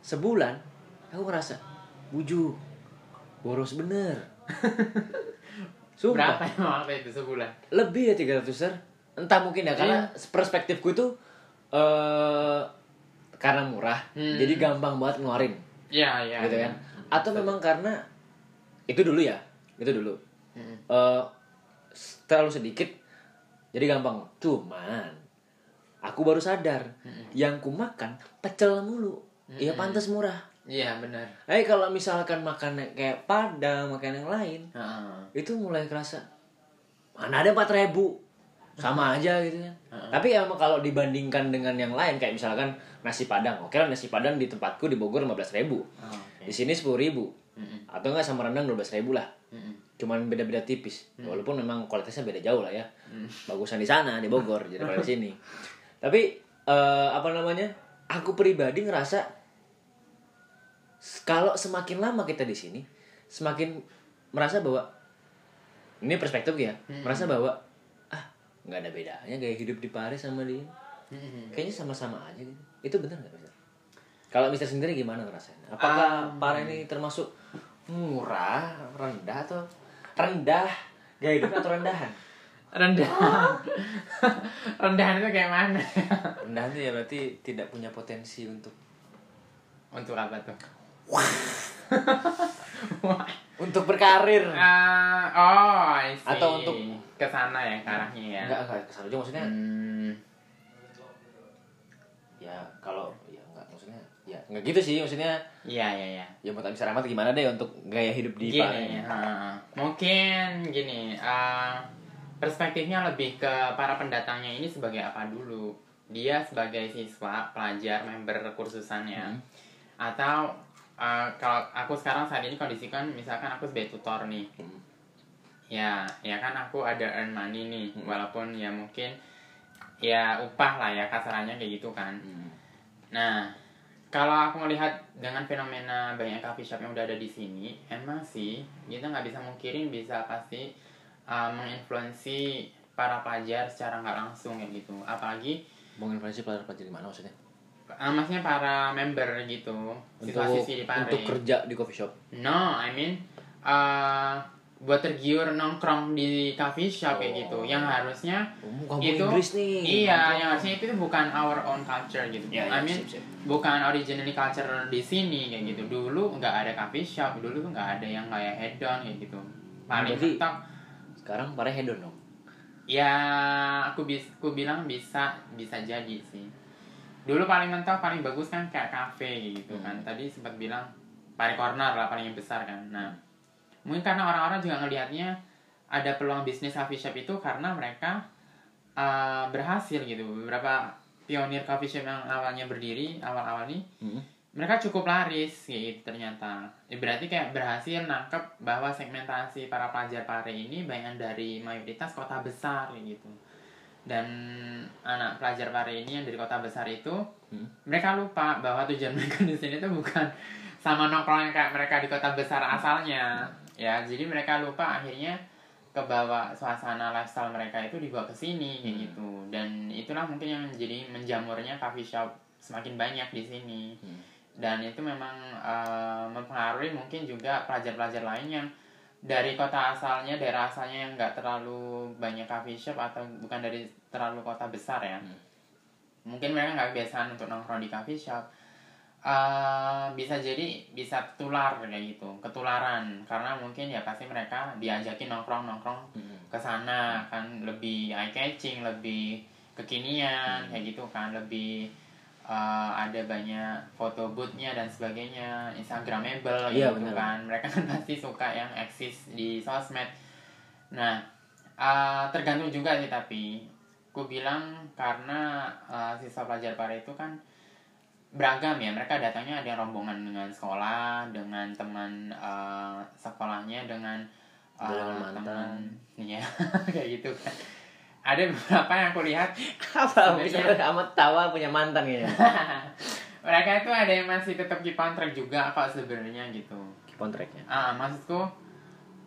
sebulan aku ngerasa bujuk boros bener Sumpah Berapa emang apa itu sebulan? lebih ya 300 ter entah mungkin ya karena perspektifku itu eh karena murah Hmm. jadi gampang banget ngeluarin Iya, iya. gitu iya. kan atau memang karena itu dulu ya itu dulu Mm-mm. eh terlalu sedikit jadi gampang. Cuman aku baru sadar yang ku makan pecel mulu. Ya pantas murah. Iya, benar. eh kalau misalkan makan kayak padang makan yang lain Heeh. itu mulai kerasa mana ada empat ribu? Sama aja gitu kan. Tapi emang kalau dibandingkan dengan yang lain kayak misalkan nasi padang. Oke lah nasi padang di tempatku di Bogor 15 ribu. Oh, oke. di sini sepuluh ribu. Mm-mm. atau enggak sama rendang 12 ribu lah Mm-mm. cuman beda-beda tipis. Walaupun memang kualitasnya beda jauh lah ya. Bagusan di sana di Bogor jadi di sini. Tapi eh, apa namanya aku pribadi ngerasa kalau semakin lama kita di sini semakin merasa bahwa ini perspektif ya merasa bahwa ah nggak ada bedanya gaya hidup di Paris sama di Mm-mm. kayaknya sama-sama aja gitu. Itu benar nggak kalau Mister sendiri gimana ngerasainnya? Apakah Paris ini termasuk murah rendah atau rendah gaya hidup atau rendahan Rendah. Rendahan itu kayak mana? rendahan itu ya berarti tidak punya potensi untuk Untuk apa tuh? untuk berkarir Ah, oh, I see. Atau untuk- ke sana ya ke arahnya ya. enggak enggak ke sana juga maksudnya Hmm, ya kalau enggak gitu sih maksudnya iya iya iya. ya mau tak bisa rahmat gimana deh untuk gaya hidup di Gini, Paris ah, mungkin gini, ah, perspektifnya lebih ke para pendatangnya ini sebagai apa dulu? Dia sebagai siswa, pelajar, member kursusannya, Hmm. atau ah, kalau aku sekarang saat ini kondisikan, misalkan aku sebagai tutor nih, Hmm. ya, ya kan aku ada earn money nih, Hmm. walaupun ya mungkin ya upah lah ya kasarannya kayak gitu kan. Hmm. Nah, kalau aku melihat dengan fenomena banyak coffee shop yang udah ada di sini, emang sih kita nggak bisa mungkirin bisa pasti uh, menginfluensi para pelajar secara nggak langsung kayak gitu. Apalagi mau influensi pelajar-pelajar di mana maksudnya uh, maksudnya para member gitu, untuk siswa-siswi di Pare. untuk kerja di coffee shop No, I mean uh, buat tergiur nongkrong di coffee shop kayak Oh. gitu, yang harusnya Oh, itu Inggris nih. iya Nongkrong. yang harusnya itu bukan our own culture gitu. Ya, I ya, mean sip. bukan originally culture di sini kayak gitu. Dulu nggak ada coffee shop dulu tuh nggak ada yang kayak head down kayak gitu. Paling Berarti- mentok sekarang Pare hedon dong? Ya aku bis aku bilang bisa bisa jadi sih. Dulu paling mentok paling bagus kan kayak cafe gitu kan. Hmm. tadi sempat bilang pare corner lah paling yang besar kan. Nah mungkin karena orang-orang juga ngelihatnya ada peluang bisnis coffee shop itu karena mereka uh, berhasil gitu beberapa pionir coffee shop yang awalnya berdiri awal-awal nih Hmm. mereka cukup laris gitu ternyata Ya, berarti kayak berhasil nangkep bahwa segmentasi para pelajar pare ini bayangan dari mayoritas kota besar gitu dan anak pelajar pare ini yang dari kota besar itu Hmm. mereka lupa bahwa tujuan mereka di sini tuh bukan sama nongkrong yang kayak mereka di kota besar asalnya ya jadi mereka lupa akhirnya ke bawah suasana lifestyle mereka itu dibawa ke sini kayak Hmm. gitu dan itulah mungkin yang jadi menjamurnya coffee shop semakin banyak di sini Hmm. dan itu memang eh, mempengaruhi mungkin juga pelajar-pelajar lain yang dari kota asalnya daerah asalnya yang nggak terlalu banyak coffee shop atau bukan dari terlalu kota besar ya Hmm. mungkin mereka nggak kebiasaan untuk nongkrong di coffee shop Eh, bisa jadi bisa tular kayak gitu ketularan. Karena mungkin ya pasti mereka diajakin nongkrong nongkrong Hmm. ke sana kan. Lebih eye catching lebih kekinian kayak gitu kan. Lebih eh, ada banyak foto boothnya dan sebagainya. Instagramable Iya, gitu benar. kan. Mereka kan pasti suka yang eksis di sosmed. Nah eh, tergantung juga sih tapi. Ku bilang karena eh, siswa pelajar pare itu kan beragam ya mereka datangnya ada rombongan dengan sekolah dengan teman eh, sekolahnya dengan Dengan mantan. teman ya kayak gitu kan ada beberapa yang aku lihat Apa? Sebenarnya- amat tawa punya mantan kayaknya. mereka itu ada yang masih tetap keep on track juga kok sebenarnya gitu Kontraknya. ah maksudku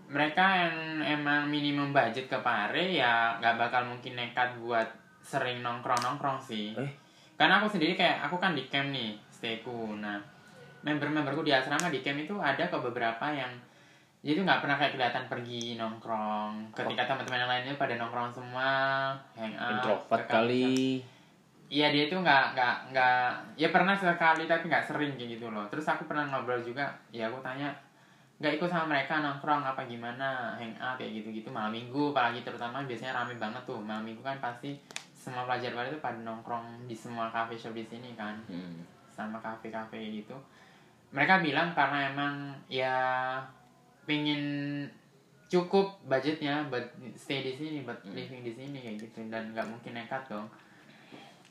mereka yang emang minimum budget ke Pare ya nggak bakal mungkin nekat buat sering nongkrong nongkrong sih Eh. Karena aku sendiri kayak aku kan di camp nih stayku nah member-memberku di asrama di camp itu ada ke beberapa yang itu nggak pernah kayak kelihatan pergi nongkrong. Ketika teman-teman yang lainnya pada nongkrong semua hangout Introvert kali. Iya dia itu nggak nggak nggak ya pernah sekali tapi nggak sering kayak gitu loh. Terus aku pernah ngobrol juga, ya aku tanya nggak ikut sama mereka nongkrong apa gimana, hangout kayak gitu-gitu malam minggu apalagi terutama biasanya rame banget tuh. Malam minggu kan pasti semua pelajar baru itu pada nongkrong di semua cafe shop di sini kan Hmm. sama kafe-kafe gitu. Mereka bilang karena emang ya pengen cukup budgetnya buat stay di sini, buat Hmm. living di sini kayak gitu dan nggak mungkin nekat dong.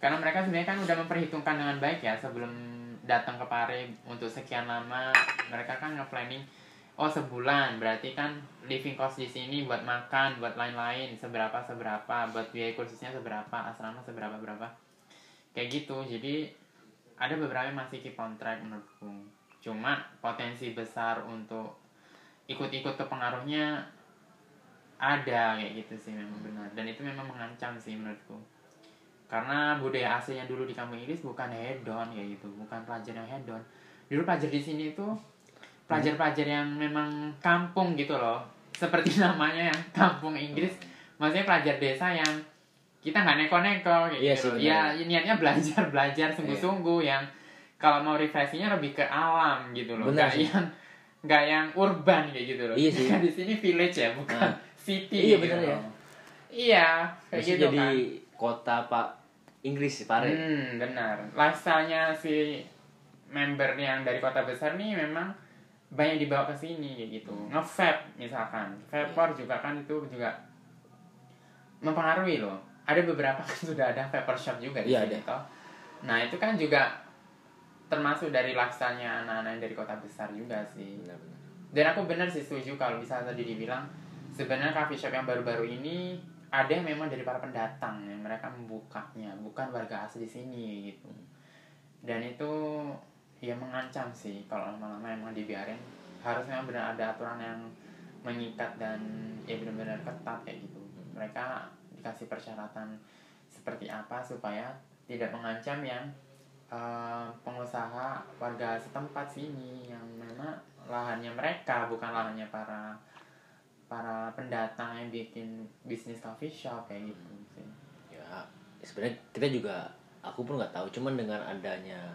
Karena mereka sebenarnya kan udah memperhitungkan dengan baik ya sebelum datang ke Pare untuk sekian lama mereka kan nge-planning oh sebulan. Berarti kan living cost di sini buat makan buat lain-lain. Seberapa seberapa? Buat biaya kursusnya seberapa? Asrama seberapa berapa? Kayak gitu. Jadi ada beberapa yang masih keep on track menurutku. Cuma potensi besar untuk ikut-ikut ke pengaruhnya ada kayak gitu sih memang benar. Dan itu memang mengancam sih menurutku. Karena budaya aslinya dulu di kampung Inggris bukan hedon kayak gitu. Bukan pelajar yang hedon dulu pelajar di sini tuh pelajar-pelajar yang memang kampung gitu loh seperti namanya yang kampung Inggris maksudnya pelajar desa yang kita nggak neko-neko kayak Iya gitu sih, ya benar. niatnya belajar belajar sungguh-sungguh yang kalau mau refreshingnya lebih ke alam gitu loh nggak sih. yang nggak yang urban kayak gitu loh Iya sih. Kan di sini village ya bukan Nah. city Iya, gitu ya. loh. iya kayak gitu jadi kan kota Pak Inggris Pare. Hmm, benar. Lifestyle-nya si member yang dari kota besar nih memang banyak dibawa ke sini kayak gitu. Hmm. Nge-vape misalkan. Vapor juga kan itu juga mempengaruhi loh. Ada beberapa kan sudah ada vapor shop juga di Iya, sini toh. Nah, itu kan juga termasuk dari lifestyle-nya anak-anak dari kota besar juga sih. Benar-benar. Dan aku benar sih setuju kalau bisa tadi dibilang sebenarnya coffee shop yang baru-baru ini ada yang memang dari para pendatang yang mereka membukanya, bukan warga asli sini gitu. Dan itu ya mengancam sih kalau lama-lama emang dibiarin. Harusnya benar ada aturan yang mengikat dan ya benar-benar ketat kayak gitu. Mereka dikasih persyaratan seperti apa supaya tidak mengancam yang eh, pengusaha warga setempat sini yang memang lahannya mereka bukan lahannya para para pendatang yang bikin bisnis coffee shop kayak gitu sih. Ya, sebenarnya kita juga aku pun nggak tahu, cuman dengan adanya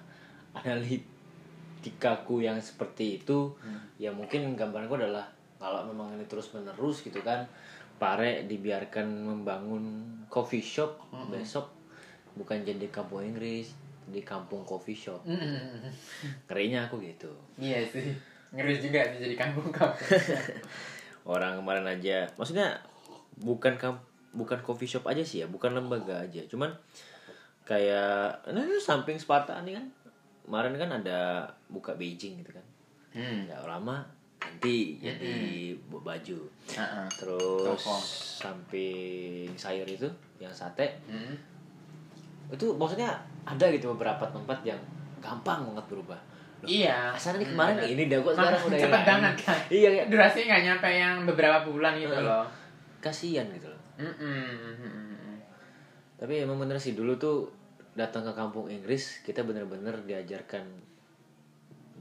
analitikaku yang seperti itu, Hmm. ya mungkin gambaranku adalah kalau memang ini terus menerus gitu kan, Pare dibiarkan membangun coffee shop Mm-mm. besok bukan jadi kampung Inggris, di kampung coffee shop. Mm-mm. Ngerinya aku gitu. Iya sih. Ngeri juga sih jadi kampung kampung. Orang kemarin aja, maksudnya bukan kam bukan coffee shop aja sih ya, bukan lembaga aja, cuman kayak nah itu samping Sparta nih kan kemarin kan ada buka Beijing gitu kan hmm. nggak lama ganti jadi baju Heeh. terus Toko. samping sayur itu yang sate Mm. itu maksudnya ada gitu beberapa tempat yang gampang banget berubah Loh, Iya. asalnya nih kemarin Hmm, ini dah kok sekarang udah cepet banget kan. iya kayak Durasinya nggak nyampe yang beberapa bulan gitu loh. kasihan gitu loh Mm-mm. tapi emang bener sih dulu tuh datang ke kampung Inggris kita bener-bener diajarkan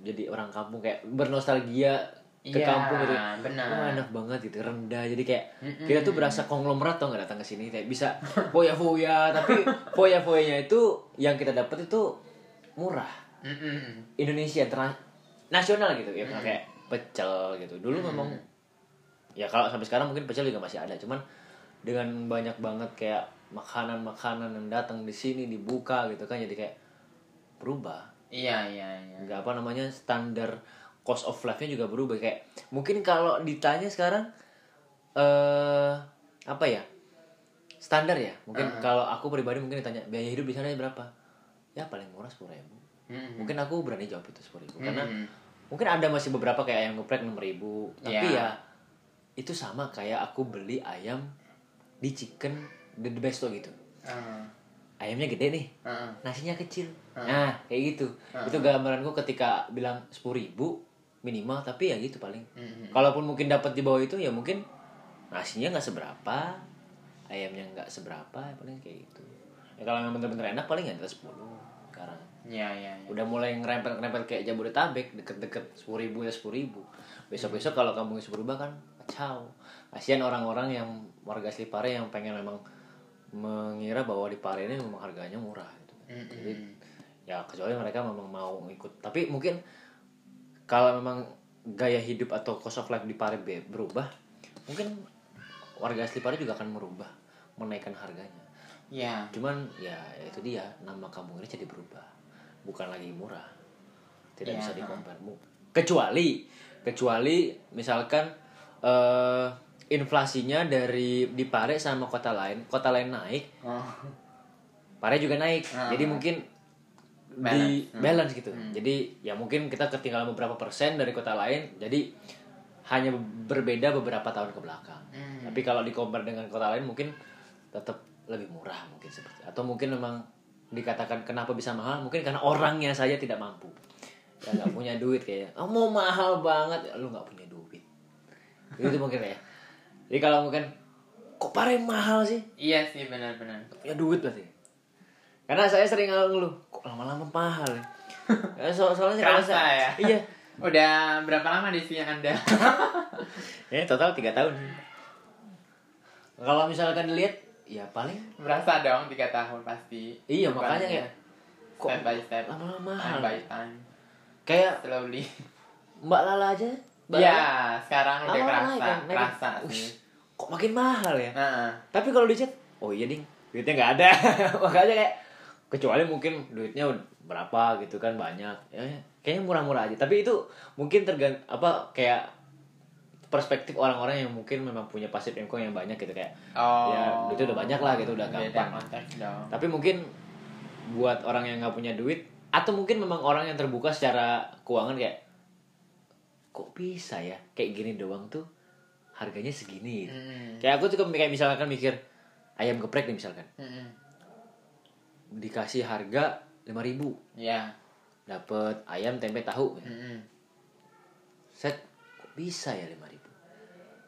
jadi orang kampung kayak bernostalgia ke Iya, kampung gitu. benar. Wah, enak banget gitu rendah. Jadi kayak Mm-mm. kita tuh berasa konglomerat tau nggak datang ke sini? Kayak bisa foya-foya tapi foya-foyanya itu yang kita dapat itu murah. Mm-mm. Indonesia terna- nasional gitu. Ya kayak pecel gitu. Dulu memang ya kalau sampai sekarang mungkin pecel juga masih ada. Cuman dengan banyak banget kayak makanan-makanan yang datang di sini dibuka gitu kan jadi kayak berubah Iya iya iya. nggak apa namanya standar cost of life-nya juga berubah kayak mungkin kalau ditanya sekarang eh apa ya standar ya mungkin kalau aku pribadi mungkin ditanya biaya hidup di sana berapa ya paling murah sepuluh ribu Mm-mm. mungkin aku berani jawab itu sepuluh ribu karena Mm-mm. mungkin ada masih beberapa kayak ayam geprek enam ribu tapi Iya. ya itu sama kayak aku beli ayam di chicken the besto gitu Ah, ayamnya gede nih ah. nasinya kecil Ah. nah kayak gitu Ah. itu gambaranku ketika bilang sepuluh ribu minimal tapi ya gitu paling Mm-mm. kalaupun mungkin dapat di bawah itu ya mungkin nasinya nggak seberapa ayamnya nggak seberapa ya paling kayak gitu ya kalau memang bener-bener enak paling ya atas 10 sekarang Iya iya. iya. udah mulai ngerempel-ngerempel kayak Jabodetabek deket-deket sepuluh ribu ya sepuluh ribu besok-besok kalau kampung itu berubah kan kacau kasihan orang-orang yang warga asli Pare yang pengen memang mengira bahwa di Pare ini memang harganya murah gitu. Mm-mm. jadi ya kecuali mereka memang mau ikut tapi mungkin kalau memang gaya hidup atau cost of life di Pare be- berubah mungkin warga asli Pare juga akan merubah menaikkan harganya Iya. cuman ya itu dia nama kampung ini jadi berubah bukan lagi murah tidak Iya. bisa di compare Mu- kecuali kecuali misalkan eh inflasinya dari di Pare sama kota lain kota lain naik Oh. Pare juga naik Ah. jadi mungkin di Balance. Hmm. balance gitu jadi ya mungkin kita ketinggalan beberapa persen dari kota lain jadi hanya berbeda beberapa tahun ke belakang Hmm. tapi kalau di compare dengan kota lain mungkin tetap lebih murah mungkin seperti atau mungkin memang dikatakan kenapa bisa mahal mungkin karena orangnya saja tidak mampu ya nggak punya duit kayak oh, mau mahal banget Ya, lu nggak punya duit itu mungkin ya jadi kalau mungkin kok pare mahal sih Iya sih benar-benar. punya duit berarti karena saya sering ngeluh kok lama-lama mahal ya Ya, so soalnya kalau saya- ya? iya Udah berapa lama di sini Anda? ya total tiga tahun kalau misalkan dilihat ya paling Berasa dong tiga tahun pasti. Iya, Bukan makanya ya. kok step by step, lama-lama time mahal by time, kayak slowly. mbak Lala aja Mbak Iya, Lala, sekarang udah kerasa, naik kan, kerasa Ush, sih. Kok makin mahal ya? Heeh. tapi kalau di chat oh iya ding duitnya nggak ada. Makanya kayak kecuali mungkin duitnya berapa gitu kan banyak. Ya kayaknya murah-murah aja. Tapi itu mungkin tergant apa kayak perspektif orang-orang yang mungkin memang punya passive income yang banyak gitu. Kayak Oh. ya duitnya udah banyak lah gitu udah Beda gampang konteks dong. tapi mungkin buat orang yang nggak punya duit atau mungkin memang orang yang terbuka secara keuangan kayak kok bisa ya? Kayak gini doang tuh harganya segini gitu. Mm. kayak aku tuh kayak misalkan mikir ayam geprek nih misalkan Mm-mm. dikasih harga 5000 ribu Iya. dapet ayam tempe tahu Mm-mm. set kok bisa ya 5000 ribu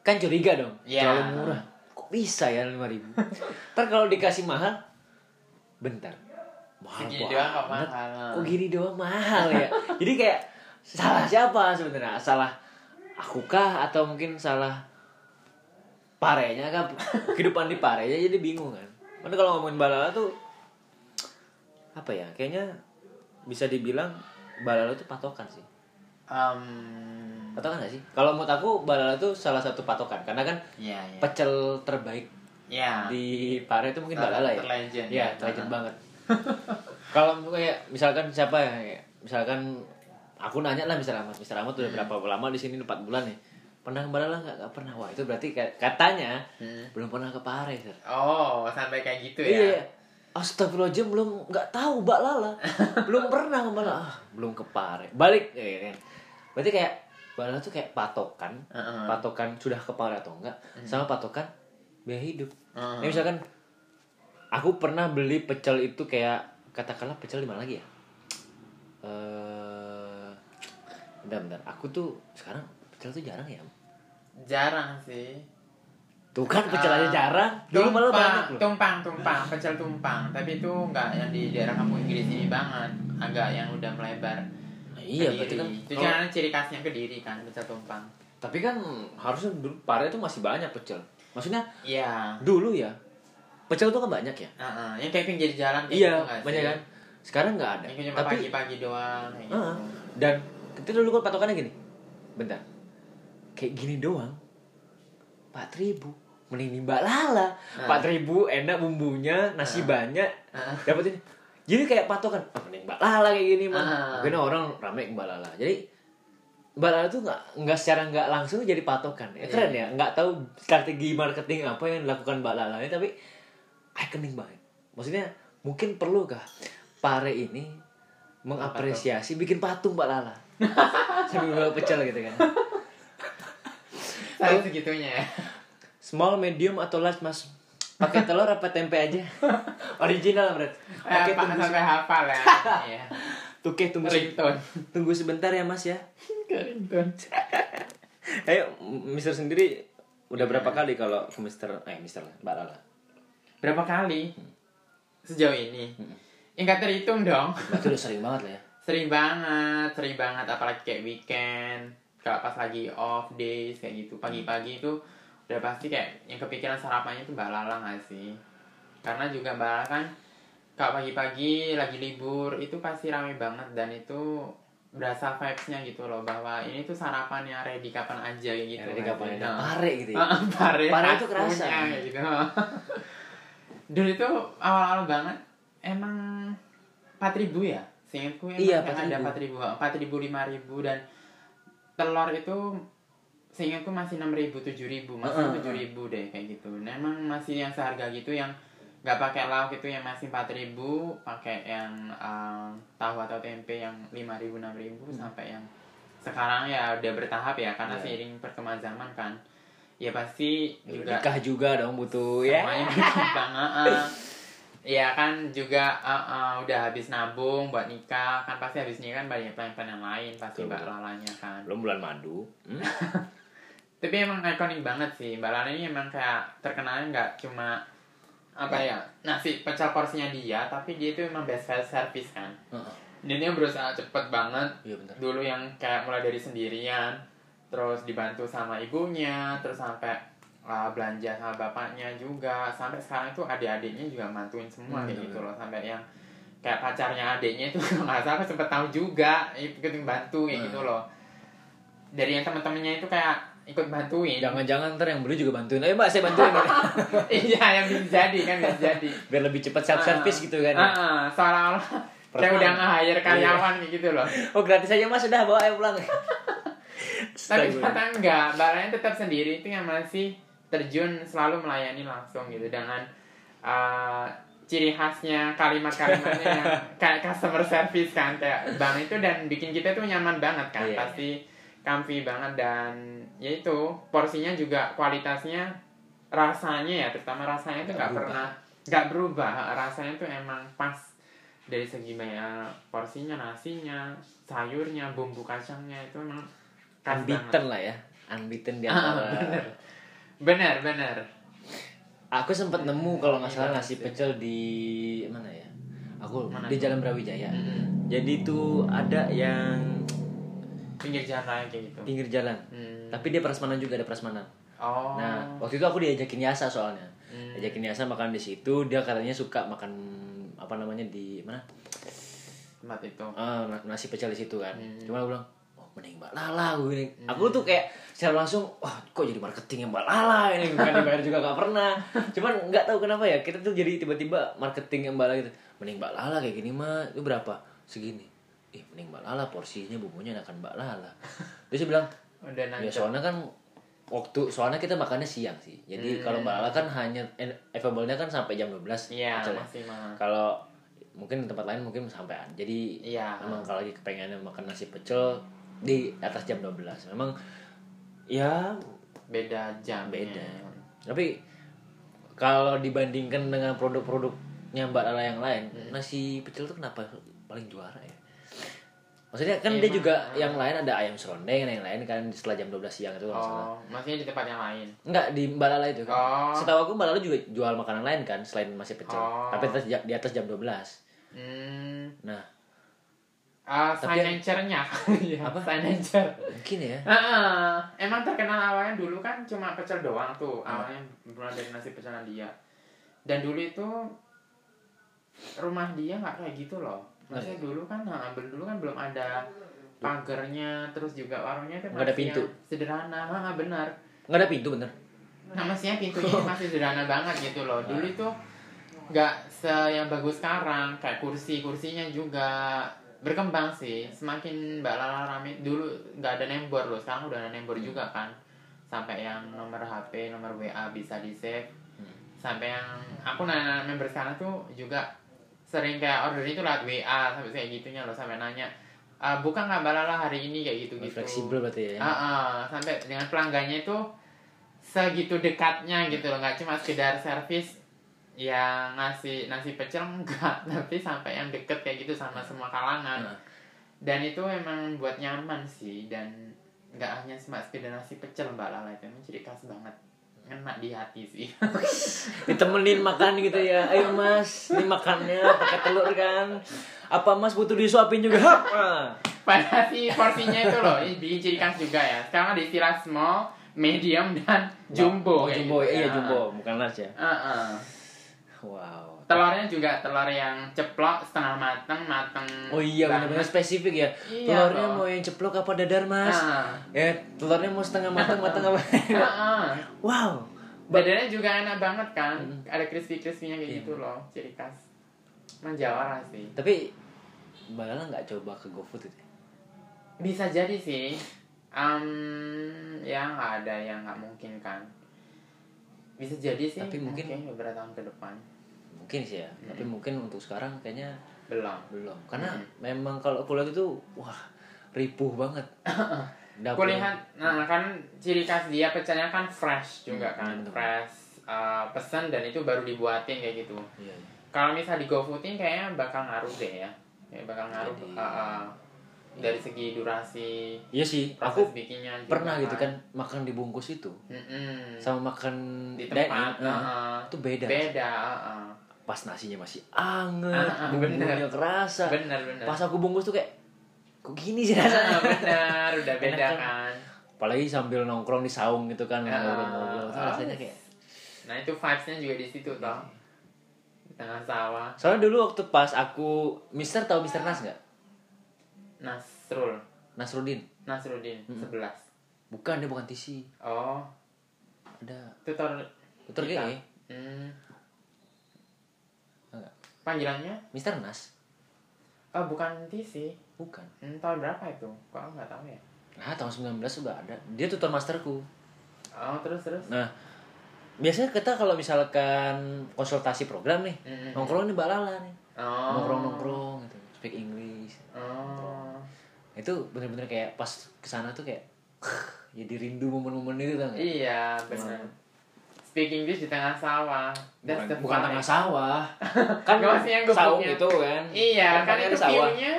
kan curiga dong Iya. terlalu murah kok bisa ya 5000 ribu ntar kalau dikasih mahal bentar mahal Segini banget. doang kok mahal. kok gini doang mahal ya jadi kayak salah siapa sebenarnya salah akukah atau mungkin salah parenya kan kehidupan di parenya jadi bingung kan. Karena kalau ngomongin balala tuh apa ya kayaknya bisa dibilang balala tuh patokan sih. Um, patokan gak sih? Kalau menurut aku balala tuh salah satu patokan. Karena kan Iya, iya. pecel terbaik Iya. di Pare itu mungkin balala ya. Terlegend, Iya, ya. legend banget. Kalau kayak misalkan siapa ya misalkan aku nanya lah Mister Ahmad. Mister Ahmad udah Hmm. berapa lama di sini? 4 bulan nih pernah ke balala nggak? Nggak pernah. Wah itu berarti katanya Hmm. belum pernah ke Pare Sir. Oh, sampai kayak gitu ya. iya Astagfirullahaladzim belum nggak tahu Mbak Lala. Belum pernah ke ah, belum ke Pare. Balik ya kan? Berarti kayak mbak lala tuh kayak patokan. Heeh. patokan sudah kepala atau enggak sama patokan biaya hidup. Heeh. Ini misalkan aku pernah beli pecel itu kayak katakanlah pecel di mana lagi ya? Eh bentar bentar. Aku tuh sekarang pecel tuh jarang ya jarang sih. Tuh kan pecel aja Ah, jarang. Dulu malah banyak loh. tumpang tumpang pecel tumpang. Tapi itu nggak yang di daerah kampung Inggris ini banget. Agak yang udah melebar. Nah, iya Kediri. berarti kan itu kalau- ciri khasnya kediri kan pecel tumpang. Tapi kan harusnya dulu Pare itu masih banyak pecel. Maksudnya iya. dulu ya pecel tuh kan banyak ya? Heeh, yang kayak pinggir jalan kayak iya gitu banyak kan? Sekarang nggak ada. Yang cuma tapi pagi-pagi doang kayak gitu. Heeh. dan itu dulu kan patokannya gini. Bentar kayak gini doang. Empat ribu. Mending mbak lala. Ah. empat ribu enak bumbunya nasi Ah. banyak. Ah. dapetin. Jadi kayak patokan ah, mending mbak lala kayak gini mah Ah. akhirnya orang rame mbak lala. Jadi mbak lala tuh nggak nggak secara nggak langsung jadi patokan. Ya keren Iya. ya. Nggak tahu strategi marketing apa yang dilakukan mbak lala ini tapi ikonik banget. Maksudnya mungkin perlukah pare ini mengapresiasi bikin patung mbak lala? Sambil pecel gitu kan saya segitunya ya. Small medium atau large mas? Pakai telur apa tempe aja? Original berarti eh, oke Pak, tunggu sampai hafal ya. Iya. Oke, tunggu se- ringtone. tunggu sebentar ya mas ya. Ringtone. Ayo Mister sendiri udah berapa kali kalau ke Mister eh Mister Mbak Lala? Berapa kali? Sejauh ini. Enggak terhitung dong. Berarti udah sering banget lah ya. Sering banget sering banget apalagi kayak weekend kalau pas lagi off days kayak gitu pagi-pagi itu udah pasti kayak yang kepikiran sarapannya itu mbak Lala nggak sih karena juga mbak Lala kan kalau pagi-pagi lagi libur itu pasti rame banget dan itu berasa vibes-nya gitu loh bahwa ini tuh sarapannya ready kapan aja kayak gitu Jadi nggak kapan ada Nah. pare gitu ya pare, Pare itu kerasa. kayak gitu. Dulu itu awal-awal banget emang 4000 ya? Seingatku emang Iya, yang ada 4000, 4000 5000 dan telur itu seingatku masih 6000 7000, masih Heeh, 7000 deh kayak gitu. Nah, emang masih yang seharga gitu yang nggak pakai lauk itu yang masih 4000, pakai yang um, tahu atau tempe yang 5000 6000 sampai yang sekarang ya udah bertahap ya karena Iya. seiring perkembangan zaman kan ya pasti juga nikah juga dong butuh ya semuanya berkembang heeh. Iya kan juga eh, eh, udah habis nabung buat nikah kan pasti habis nikah kan banyak plan-plan yang lain pasti Betul. mbak lalanya kan belum bulan madu hmm? tapi emang ikonik banget sih mbak lala ini emang kayak terkenalnya nggak cuma apa ya nasi pecel porsinya dia tapi dia itu emang best service kan Heeh. dan dia berusaha cepet banget iya dulu yang kayak mulai dari sendirian terus dibantu sama ibunya terus sampai uh, belanja sama bapaknya juga. Sampai sekarang itu adik-adiknya juga bantuin semua Hmm, kayak gitu loh. Sampai yang kayak pacarnya adiknya itu nggak salah aku sempet tahu juga ikut bantu kayak Hmm. gitu loh. Dari yang teman-temannya itu kayak ikut bantuin. Jangan-jangan ntar yang beli juga bantuin. Ayo mbak saya bantuin. Gitu. iya yang bisa jadi kan bisa jadi. Biar lebih cepat self service gitu kan Ah, ah, seolah-olah kayak Perasaan. udah nge-hire karyawan kayak gitu loh. Oh gratis aja mas. Udah bawa ayo pulang. Tapi ternyata enggak, Ryan tetap sendiri. Itu yang masih terjun selalu melayani langsung gitu dengan uh, ciri khasnya kalimat-kalimatnya yang kayak customer service kan kayak bang itu dan bikin kita tuh nyaman banget kan Iya. pasti comfy banget dan ya itu porsinya juga kualitasnya rasanya ya terutama rasanya itu Nggak pernah nggak berubah. Rasanya tuh emang pas dari segi banyak porsinya nasinya sayurnya bumbu kacangnya itu emang unbeaten lah ya unbeaten di Ah, antara bener. bener aku sempat nemu kalau nggak salah Iya, nasi sih. pecel di mana ya aku Mana di? Jalan Brawijaya Mm-mm. jadi tuh ada yang pinggir jalan kayak gitu pinggir jalan Hmm. tapi dia prasmanan juga ada prasmanan oh nah waktu itu aku diajakin Yasa soalnya Hmm. diajakin Yasa makan di situ dia katanya suka makan apa namanya di mana tempat itu na- nasi pecel di situ kan Hmm. cuma aku bilang mending mbak Lala gue gini aku tuh kayak secara langsung wah kok jadi marketingnya mbak Lala ini? Bukan dibayar juga gak pernah. Cuman nggak tahu kenapa ya kita tuh jadi tiba-tiba marketingnya mbak Lala gitu. Mending mbak Lala kayak gini mah itu berapa? Segini. Ih mending mbak Lala porsinya bumbunya akan mbak Lala. Terus dia bilang udah ya soalnya kan waktu soalnya kita makannya siang sih. Jadi Hmm. kalau mbak Lala kan hanya available-nya kan sampai jam 12 iya ya. masih kalau mungkin tempat lain mungkin sampean. Jadi iya. emang kalau lagi kepengen makan nasi pecel di atas jam 12 memang ya beda jam Beda. tapi kalau dibandingkan dengan produk-produknya Mbak Lala yang lain nasi pecel tuh kenapa paling juara ya maksudnya kan dia Emang, juga ah. yang lain ada ayam serondeng yang lain kan setelah jam 12 siang itu kalau nggak salah oh maksudnya di tempat yang lain Enggak di Mbak Lala itu kan. Oh. Setahu aku Mbak Lala juga jual makanan lain kan selain nasi pecel. Oh. Tapi di atas jam 12. hmm Nah, ah Tapi- signature-nya ya, Apa? signature mungkin ya. Heeh. emang terkenal awalnya dulu kan cuma pecel doang tuh. Awalnya mulai dari nasi pecel dia dan dulu itu rumah dia nggak kayak gitu loh. Maksudnya dulu kan nah, dulu kan belum ada pagernya terus juga warungnya itu Nggak ada pintu. sederhana. Ah benar. Enggak ada pintu bener. nah maksudnya pintunya masih sederhana banget gitu loh. Dulu itu nggak se yang bagus sekarang. Kayak kursi kursinya juga berkembang sih. Semakin mbak Lala rame dulu nggak ada nembor loh sekarang udah ada nembor juga kan. Sampai yang nomor HP nomor WA bisa di save sampai yang aku nanya member sekarang tuh juga sering kayak order itu lewat WA sampai kayak gitunya loh sampai nanya "Ah, buka nggak mbak Lala hari ini? Kayak gitu gitu Fleksibel berarti ya. Ah, ah, sampai dengan pelanggannya itu segitu dekatnya gitu loh nggak cuma sekedar servis yang ngasih nasi pecel enggak tapi sampai yang deket kayak gitu sama semua kalangan Nah, dan itu emang buat nyaman sih dan nggak hanya cuma sekedar nasi pecel mbak Lala itu emang ciri khas banget enak di hati sih ditemenin makan gitu ya. Ayo Mas, ini makannya pakai telur kan. Apa Mas butuh disuapin juga? Hap! Ah. padahal sih porsinya itu loh ini bikin ciri khas juga ya sekarang ada istilah small medium dan Oh, jumbo kayak jumbo. gitu Iya, ya. jumbo, bukan large ya. Ah, ah. Wow. telurnya juga telur yang ceplok setengah matang matang Oh iya benar-benar spesifik ya. Iya, Telurnya loh. mau yang ceplok apa dadar mas? Ah. Ya telurnya mau setengah matang matang apa? Ah. wow. badannya juga enak banget kan Hmm. ada crispy crispynya kayak Iya. gitu loh ciri khas menjawara sih Tapi Mbak Lala nggak coba ke GoFood itu? bisa jadi sih um, ya nggak ada yang nggak mungkin kan bisa jadi sih Tapi mungkin- beberapa tahun ke depan Mungkin sih ya. Tapi mungkin untuk sekarang kayaknya belum belum. Karena Hmm. memang kalau aku lihat itu wah ripuh banget. Aku lihat, nah kan ciri khas dia pecelnya kan fresh juga Hmm, kan, bener. fresh uh, pesan dan itu baru dibuatin kayak gitu. Iya. iya. Kalau misal di GoFoodin kayaknya bakal ngaruh deh ya, kayak bakal ngaruh Jadi- uh, uh, dari segi durasi Iya sih. Aku bikinnya. juga pernah gitu kan makan dibungkus itu Mm-mm. sama makan di tempat, nah, uh, itu beda. beda, uh, uh. Pas nasinya masih anget, Ah, ah, bumbunya kerasa. bener bener. Pas aku bungkus tuh kayak kok gini sih Ah, rasanya. bener, udah beda kan? kan. Apalagi sambil nongkrong di saung gitu kan Ah, ngobrol-ngobrol. Itu ah. rasanya kayak Nah itu vibesnya juga di situ toh, di tengah sawah. Soalnya dulu waktu pas aku Mister tahu Mister Nas nggak? Nasrul, Nasrudin. Nasrudin, sebelas. Bukan dia bukan TC. Oh, Ada tutor tutor Kita. GE. Hmm. Panggilannya? Mister Nas. Oh, bukan TC. Bukan. Hmm, tahun berapa itu? Kok aku nggak tahu ya? Nah, tahun 19 sudah ada. Dia tutor masterku. Oh, terus terus. Nah, biasanya kita kalau misalkan konsultasi program nih, Mm-mm. nongkrong nih balala nih. Oh. Nongkrong-nongkrong gitu, speak English. Oh. Itu bener-bener kayak pas ke sana tuh kayak jadi rindu momen-momen itu kan. Iya, benar. Speak English di tengah sawah. That's Bukan, the bukan tengah sawah. kan Nggak, maksudnya yang saung itu kan. Iya, kan tempatnya itu sawah. view-nya.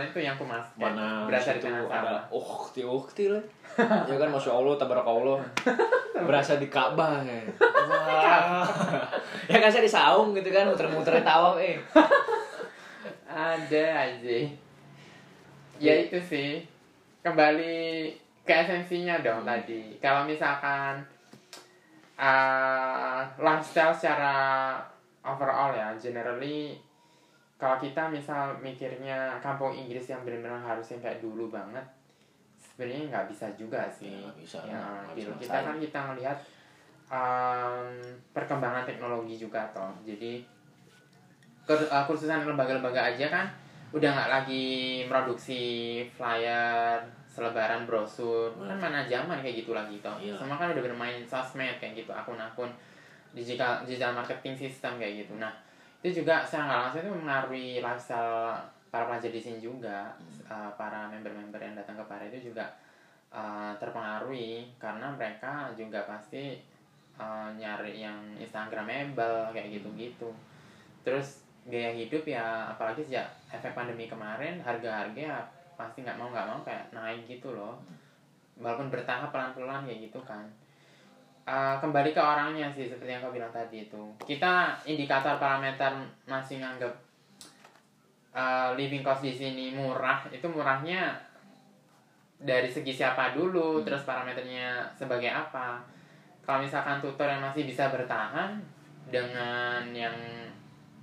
Itu yang aku. Mana berasa di tengah ada sawah. ukti ukti lah. ya kan masya allah tabarakallah berasa di Ka'bah Wah. ya kan saya di saung gitu kan muter-muter tawaf eh Ada aja. Ya itu sih. Kembali ke esensinya dong Hmm. tadi. Kalau misalkan uh, lifestyle secara overall ya, generally kalau kita misal mikirnya kampung Inggris yang benar-benar harus yang kayak dulu banget, sebenarnya nggak bisa juga sih. Ya, bisa, Ya, gitu. bisa Kita kan kita melihat um, perkembangan teknologi juga toh. Jadi uh, kursusan lembaga-lembaga aja kan udah nggak lagi produksi flyer selebaran brosur. Kan mana zaman kayak gitu lagi toh. Iya. semua kan udah bermain sosmed kayak gitu akun-akun digital digital marketing system kayak gitu. Nah itu juga secara nggak langsung itu mempengaruhi lifestyle para pelajar di sini juga. Uh, para member-member yang datang ke Pare itu juga uh, terpengaruhi karena mereka juga pasti uh, nyari yang instagramable kayak gitu-gitu. Terus gaya hidup ya apalagi sejak efek pandemi kemarin harga-harga ya pasti nggak mau nggak mau kayak naik gitu loh. Walaupun bertahap pelan-pelan kayak gitu kan. Uh, kembali ke orangnya sih seperti yang kau bilang tadi itu. Kita indikator parameter masih nganggap uh, living cost di sini murah itu murahnya dari segi siapa dulu terus parameternya sebagai apa. Kalau misalkan tutor yang masih bisa bertahan dengan yang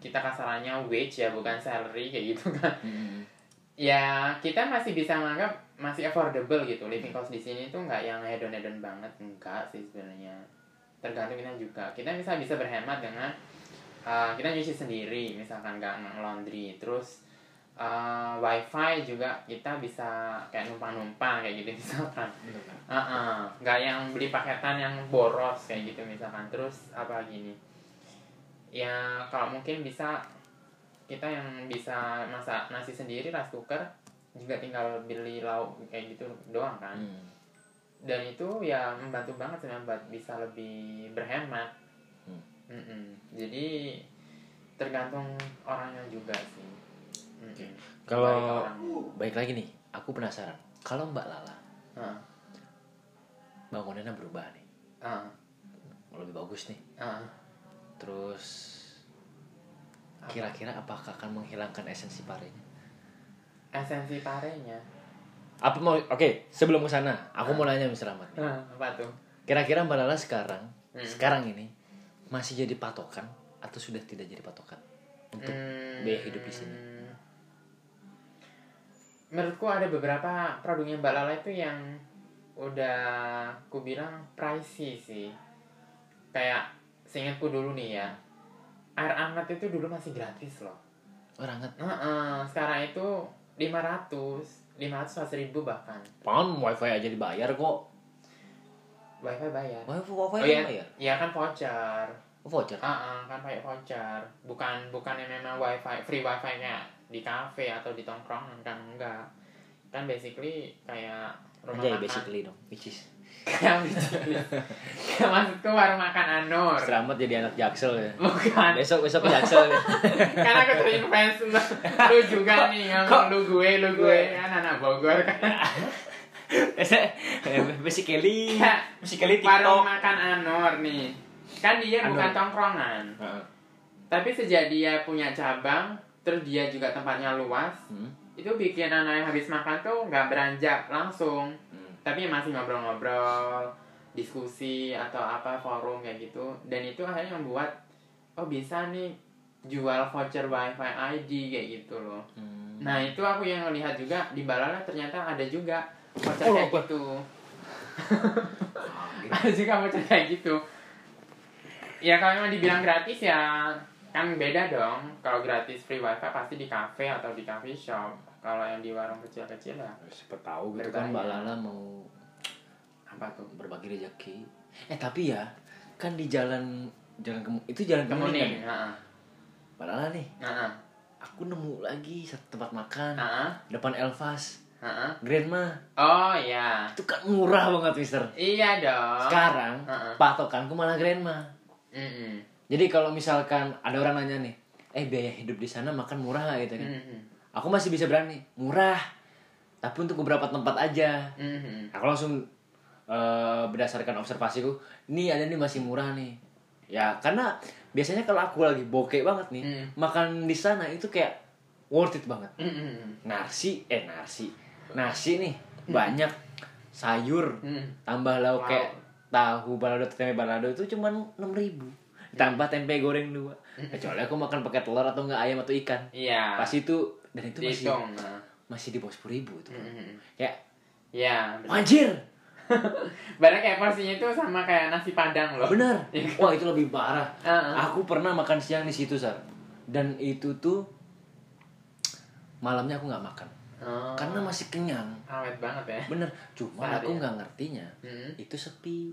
kita kasarannya wage ya bukan salary kayak gitu kan. Hmm. Ya kita masih bisa menganggap masih affordable gitu. Living cost di sini tuh nggak yang hedon hedon banget. Enggak sih sebenarnya. Tergantung kita juga. Kita bisa bisa berhemat dengan uh, kita nyuci sendiri. Misalkan nggak laundry. Terus uh, wifi juga kita bisa kayak numpang numpang kayak gitu misalkan. Uh -uh. nggak yang beli paketan yang boros kayak gitu misalkan. Terus apa gini ya kalau mungkin bisa kita yang bisa masak nasi sendiri rice cooker juga tinggal beli lauk kayak gitu doang kan Hmm. dan itu ya membantu banget sebenarnya buat bisa lebih berhemat Hmm. Mm-mm. jadi tergantung orangnya juga sih Mm-mm. Kalau-. Baik lagi nih, aku penasaran. Kalau Mbak Lala Ah, bangunannya berubah nih, ah, lebih bagus nih. ah. Terus? Kira-kira apakah akan menghilangkan esensi parenya? esensi parenya Apa mau? Oke, sebelum ke sana, aku mau nanya Mr. Ahmad. nih. Ah, apa tuh Kira-kira Mbak Lala sekarang, Hmm. sekarang ini masih jadi patokan atau sudah tidak jadi patokan untuk Hmm, biaya hidup di sini? Menurutku ada beberapa produknya Mbak Lala itu yang udah ku bilang pricey sih. Kayak seingatku dulu nih ya. Air hangat itu dulu masih gratis loh. Orang kan, Heeh, sekarang itu 500, 500 ribu bahkan. pan wifi aja dibayar kok. Wifi bayar. Wifi wifi Oh iya, bayar. iya kan voucher. Oh, voucher. Ah, kan pakai voucher. Bukan bukan yang memang wifi free wifi kayak di cafe atau di tongkrongan kan enggak. Kan basically kayak rumah Aja ya makan. basically dong, which is Kayak basically. Kayak maksudku warung makan Anur. Selamat jadi anak jaksel ya. Bukan. Besok besok ke jaksel ya. kan aku terinfluence lu, lu juga nih yang Kok? lu gue lu gue kan anak Bogor kan. basically Kayak basically warung TikTok. makan Anur nih. Kan dia bukan Anur. tongkrongan. Heeh. Tapi sejak dia punya cabang, terus dia juga tempatnya luas, Hmm. itu bikin anak yang habis makan tuh nggak beranjak langsung. Tapi masih ngobrol-ngobrol diskusi atau apa forum kayak gitu dan itu akhirnya membuat oh bisa nih jual voucher wifi ID kayak gitu loh Hmm. nah itu aku yang lihat juga di Balala ternyata ada juga voucher Oh, kayak apa? gitu. ada juga voucher kayak gitu ya kalau memang dibilang gratis ya kan beda dong kalau gratis free wifi pasti di cafe atau di coffee shop kalau yang di warung kecil-kecil ya Siapa tahu gitu kan Mbak Berbahaya. Lala mau apa tuh berbagi rezeki. Eh tapi ya kan di jalan jalan kemu itu jalan kemuning kemuning kan? heeh Mbak Lala nih, heeh aku nemu lagi satu tempat makan heeh depan Elvas, heeh Grandma. oh iya Itu kan murah banget, Mister. iya dong Sekarang Heeh. patokanku malah Grandma. Mm-mm. Jadi kalau misalkan ada orang nanya nih, eh biaya hidup di sana makan murah nggak gitu kan? Mm-mm. Aku masih bisa berani, murah. Tapi untuk beberapa tempat aja. Mm-mm. Aku langsung eh, berdasarkan observasiku, ini ada nih masih murah nih. Ya karena biasanya kalau aku lagi bokeh banget nih, Hmm. makan di sana itu kayak worth it banget. Mm-mm. Nasi, eh nasi, nasi nih banyak sayur, Mm. tambah lauk Wow. kayak tahu balado tempe balado itu cuma enam ribu tambah tempe goreng dua kecuali aku makan pakai telur atau enggak ayam atau ikan iya pas itu dan itu masih nah. masih di bawah sepuluh ribu itu Mm-mm. ya Iya, bener. anjir Padahal kayak porsinya itu sama kayak nasi padang loh. benar Iya. wah itu lebih parah Heeh. aku pernah makan siang di situ sar dan itu tuh malamnya aku nggak makan Oh, karena masih kenyang awet banget ya. bener cuma Sehari aku ya? nggak ngertinya Mm. itu sepi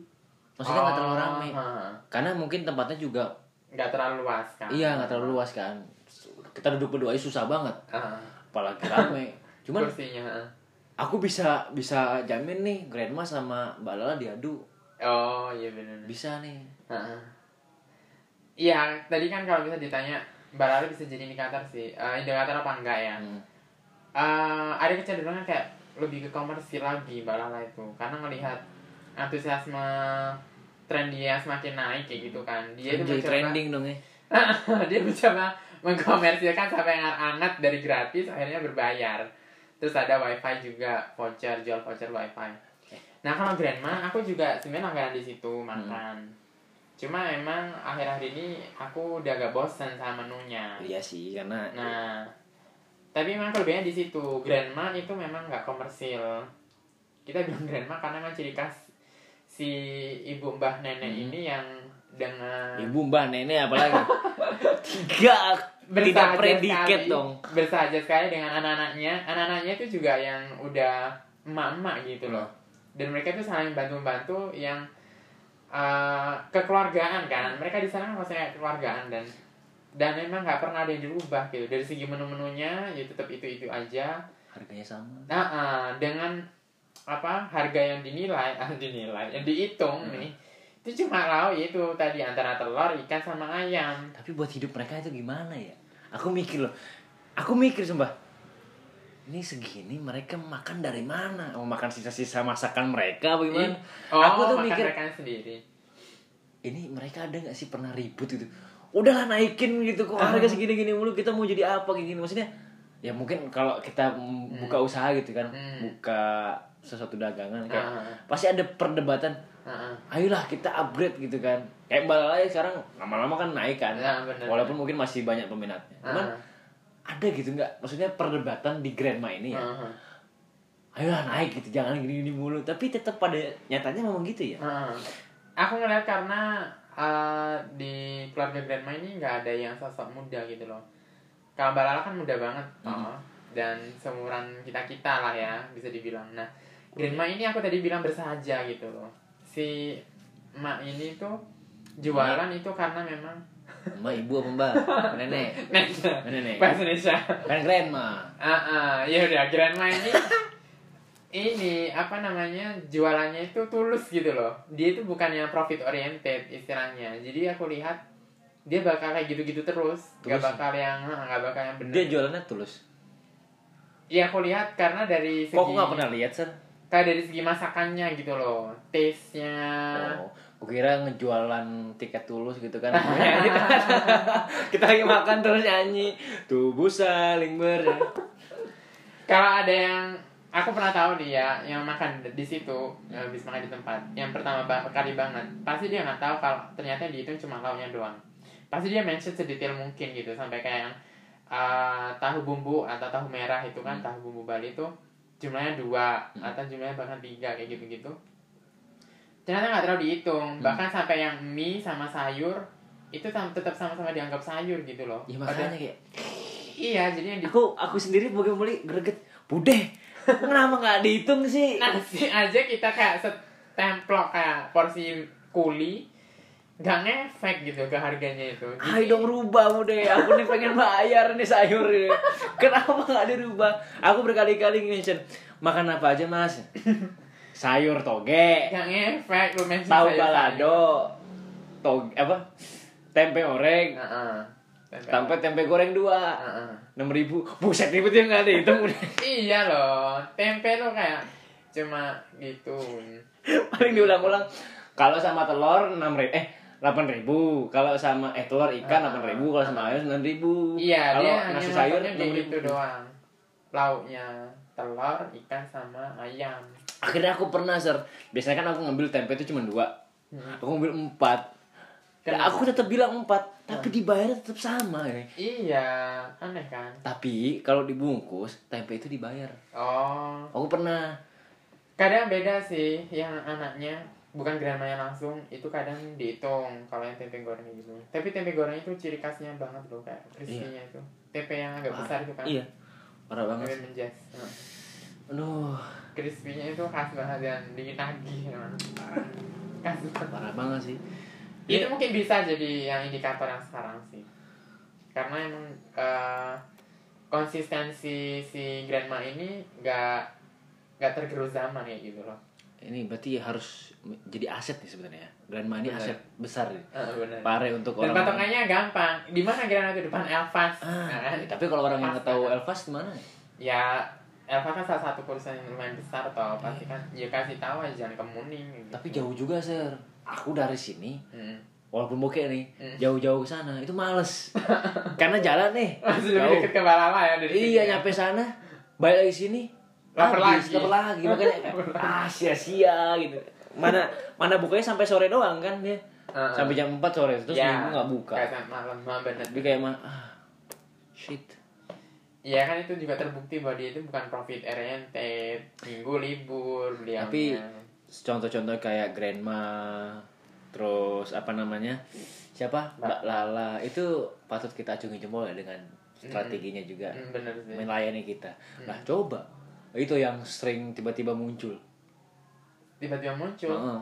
maksudnya nggak terlalu Oh, rame heeh. karena mungkin tempatnya juga Nggak terlalu luas kan. Iya nggak terlalu luas kan. Kita duduk berdua aja susah banget. Heeh. apalagi rame cuman kursinya aku bisa bisa jamin nih grandma sama mbak Lala diadu oh iya benar bisa nih Heeh. Iya, tadi kan kalau bisa ditanya Mbak Lala bisa jadi indikator sih. Eh, indikator apa enggak ya? Hmm. Eh, ada kecenderungan kayak lebih ke komersil lagi Mbak Lala itu karena ngelihat antusiasme tren dia semakin naik kayak gitu kan. Dia itu mencoba- trending dong ya dia mencoba mengkomersilkan sampai yang hangat dari gratis akhirnya berbayar. Terus ada wifi juga voucher jual voucher wifi. Nah kalau grandma aku juga sebenarnya langganan di situ makan. Cuma emang akhir-akhir ini aku udah agak bosen sama menunya. iya sih karena Nah tapi memang kelebihannya di situ. Grandma itu memang nggak komersil. Kita bilang grandma karena memang ciri khas si ibu mbah nenek Hmm. ini yang dengan ibu mbak nenek apalagi tiga. Tidak bersahaja predikat sekali- dong. Bersahaja sekali dengan anak-anaknya. Anak-anaknya itu juga yang udah emak-emak gitu loh. Dan mereka itu saling bantu-bantu yang uh, kekeluargaan kan. Mereka di sana kan maksudnya kekeluargaan dan dan memang nggak pernah ada yang dirubah gitu. Dari segi menu-menunya ya tetap itu itu aja. Harganya sama. Nah uh, dengan apa harga yang dinilai ah, dinilai yang dihitung Hmm. nih itu cuma lauk itu tadi antara telur ikan sama ayam. Tapi buat hidup mereka itu gimana ya? Aku mikir loh aku mikir sumpah ini segini mereka makan dari mana? Mau makan sisa-sisa masakan mereka apa gimana? Oh, aku tuh mikir mereka sendiri. ini mereka ada nggak sih pernah ribut gitu? Udahlah naikin gitu kok harga segini-gini mulu kita mau jadi apa kayak gini? Maksudnya ya mungkin kalau kita mm, buka usaha gitu kan Hmm. buka sesuatu dagangan kayak Ah. pasti ada perdebatan Heeh. ayolah kita upgrade gitu kan kayak mbak Lala sekarang lama-lama kan naik kan Ya, bener. walaupun mungkin masih banyak peminatnya cuman Ah. ada gitu nggak maksudnya perdebatan di grandma ini ya Heeh. ayolah naik gitu jangan gini-gini mulu tapi tetap pada nyatanya memang gitu ya Heeh. aku ngeliat karena eh, di keluarga grandma ini nggak ada yang sosok muda gitu loh kalau Mbak Lala kan muda banget Hmm. oh, dan seumuran kita kita lah ya bisa dibilang nah grandma ini aku tadi bilang bersahaja gitu loh. Si emak ini tuh jualan itu karena memang mbak ibu apa mbak? Nenek? Nenek. Nenek. Bahasa Indonesia. Kan grandma. Ah, ah, ya udah grandma ini ini apa namanya jualannya itu tulus gitu loh. Dia itu bukan yang profit oriented istilahnya. Jadi aku lihat dia bakal kayak gitu-gitu terus, Tulus. nggak bakal yang ah, nggak bakal yang bener. dia jualannya tulus? Iya aku lihat karena dari segi kok aku nggak pernah lihat sir kayak dari segi masakannya gitu loh, taste-nya. Oh, gue kira ngejualan tiket tulus gitu kan. kita, lagi makan terus nyanyi. Tubuh saling ber. Kalau ada yang aku pernah tahu nih ya yang makan di situ habis makan di tempat yang pertama kali banget pasti dia nggak tahu kalau ternyata yang dihitung cuma lauknya doang pasti dia mention sedetail mungkin gitu sampai kayak yang uh, tahu bumbu atau tahu merah itu kan tahu bumbu Bali itu jumlahnya dua atau jumlahnya bahkan tiga kayak gitu gitu ternyata nggak terlalu dihitung bahkan sampai yang mie sama sayur itu tetap sama-sama dianggap sayur gitu loh Ya makanya kayak iya jadi yang di aku aku sendiri bagi beli greget. Bude. Kenapa nggak dihitung sih? nasi aja kita kayak setemplok kayak porsi kuli nggak ngefek gitu ke harganya itu Ayo dong rubah bude. Aku nih pengen bayar nih sayur ini. Kenapa nggak dirubah? Aku berkali-kali mention makan apa aja mas? Sayur toge, nggak ngefek lu mention tahu balado, toge apa? Tempe oreng, Heeh. Tempe. Sampai tempe goreng dua Heeh. enam ribu buset ya nggak dihitung udah iya loh tempe tuh kayak cuma gitu paling diulang-ulang kalau sama telur enam ribu eh delapan ribu kalau sama eh telur ikan delapan ribu kalau sama ayam sembilan ribu. Iya kalau dia nasi sayur makannya enam ribu. gitu doang. Lauknya telur ikan sama ayam. Akhirnya aku pernah ser biasanya kan aku ngambil tempe itu cuma dua. Hmm. aku ngambil empat. Dan Kenapa? aku tetap bilang empat tapi dibayar tetap sama ya. Iya aneh kan? Tapi kalau dibungkus tempe itu dibayar. Oh. Aku pernah. Kadang beda sih yang anaknya bukan grandmanya langsung itu kadang dihitung kalau yang tempe goreng gitu tapi tempe goreng itu ciri khasnya banget loh kayak crispy-nya itu. Tempe yang agak besar itu kan iya. Parah banget tempe menjas. Aduh. Crispy-nya itu khas banget dan dinagih emang. khas banget. Parah banget sih. Itu mungkin bisa jadi yang indikator yang sekarang sih. Karena emang eh, konsistensi si grandma ini nggak nggak tergerus zaman ya gitu loh Ini berarti harus jadi aset nih sebenarnya. Grandma ini Benar. aset besar nih. Benar Pare untuk dan orang. patokannya gampang di mana grandma itu depan Elvas Ah, Nah, kan? tapi kalau orang yang tahu kan. Elvas mana? ya Elvas kan salah satu perusahaan yang lumayan besar toh pasti kan ya kasih tahu aja jangan kemuning gitu. Tapi jauh juga, Sir. Aku dari sini Hmm. walaupun bokeh nih, Hmm. jauh-jauh ke sana itu males. Karena jalan nih. masih lebih jauh. deket ke Balala ya dari sini Iya, ya. nyampe sana, balik lagi sini, Lapar lagi. lapar lagi. Makanya ah sia-sia gitu. Mana mana bukanya sampai sore doang kan dia. Heeh. Sampai jam 4 sore terus Ya, minggu nggak buka. kayak malam bener Jadi kayak mah ah, shit. Iya kan itu juga terbukti bahwa dia itu bukan profit oriented minggu libur beliau Tapi contoh-contoh kayak grandma terus apa namanya? Siapa? Mbak Lala itu patut kita acungi jempol ya dengan strateginya juga Hmm, bener sih melayani kita. Nah, coba itu yang sering tiba-tiba muncul. tiba-tiba muncul Heeh.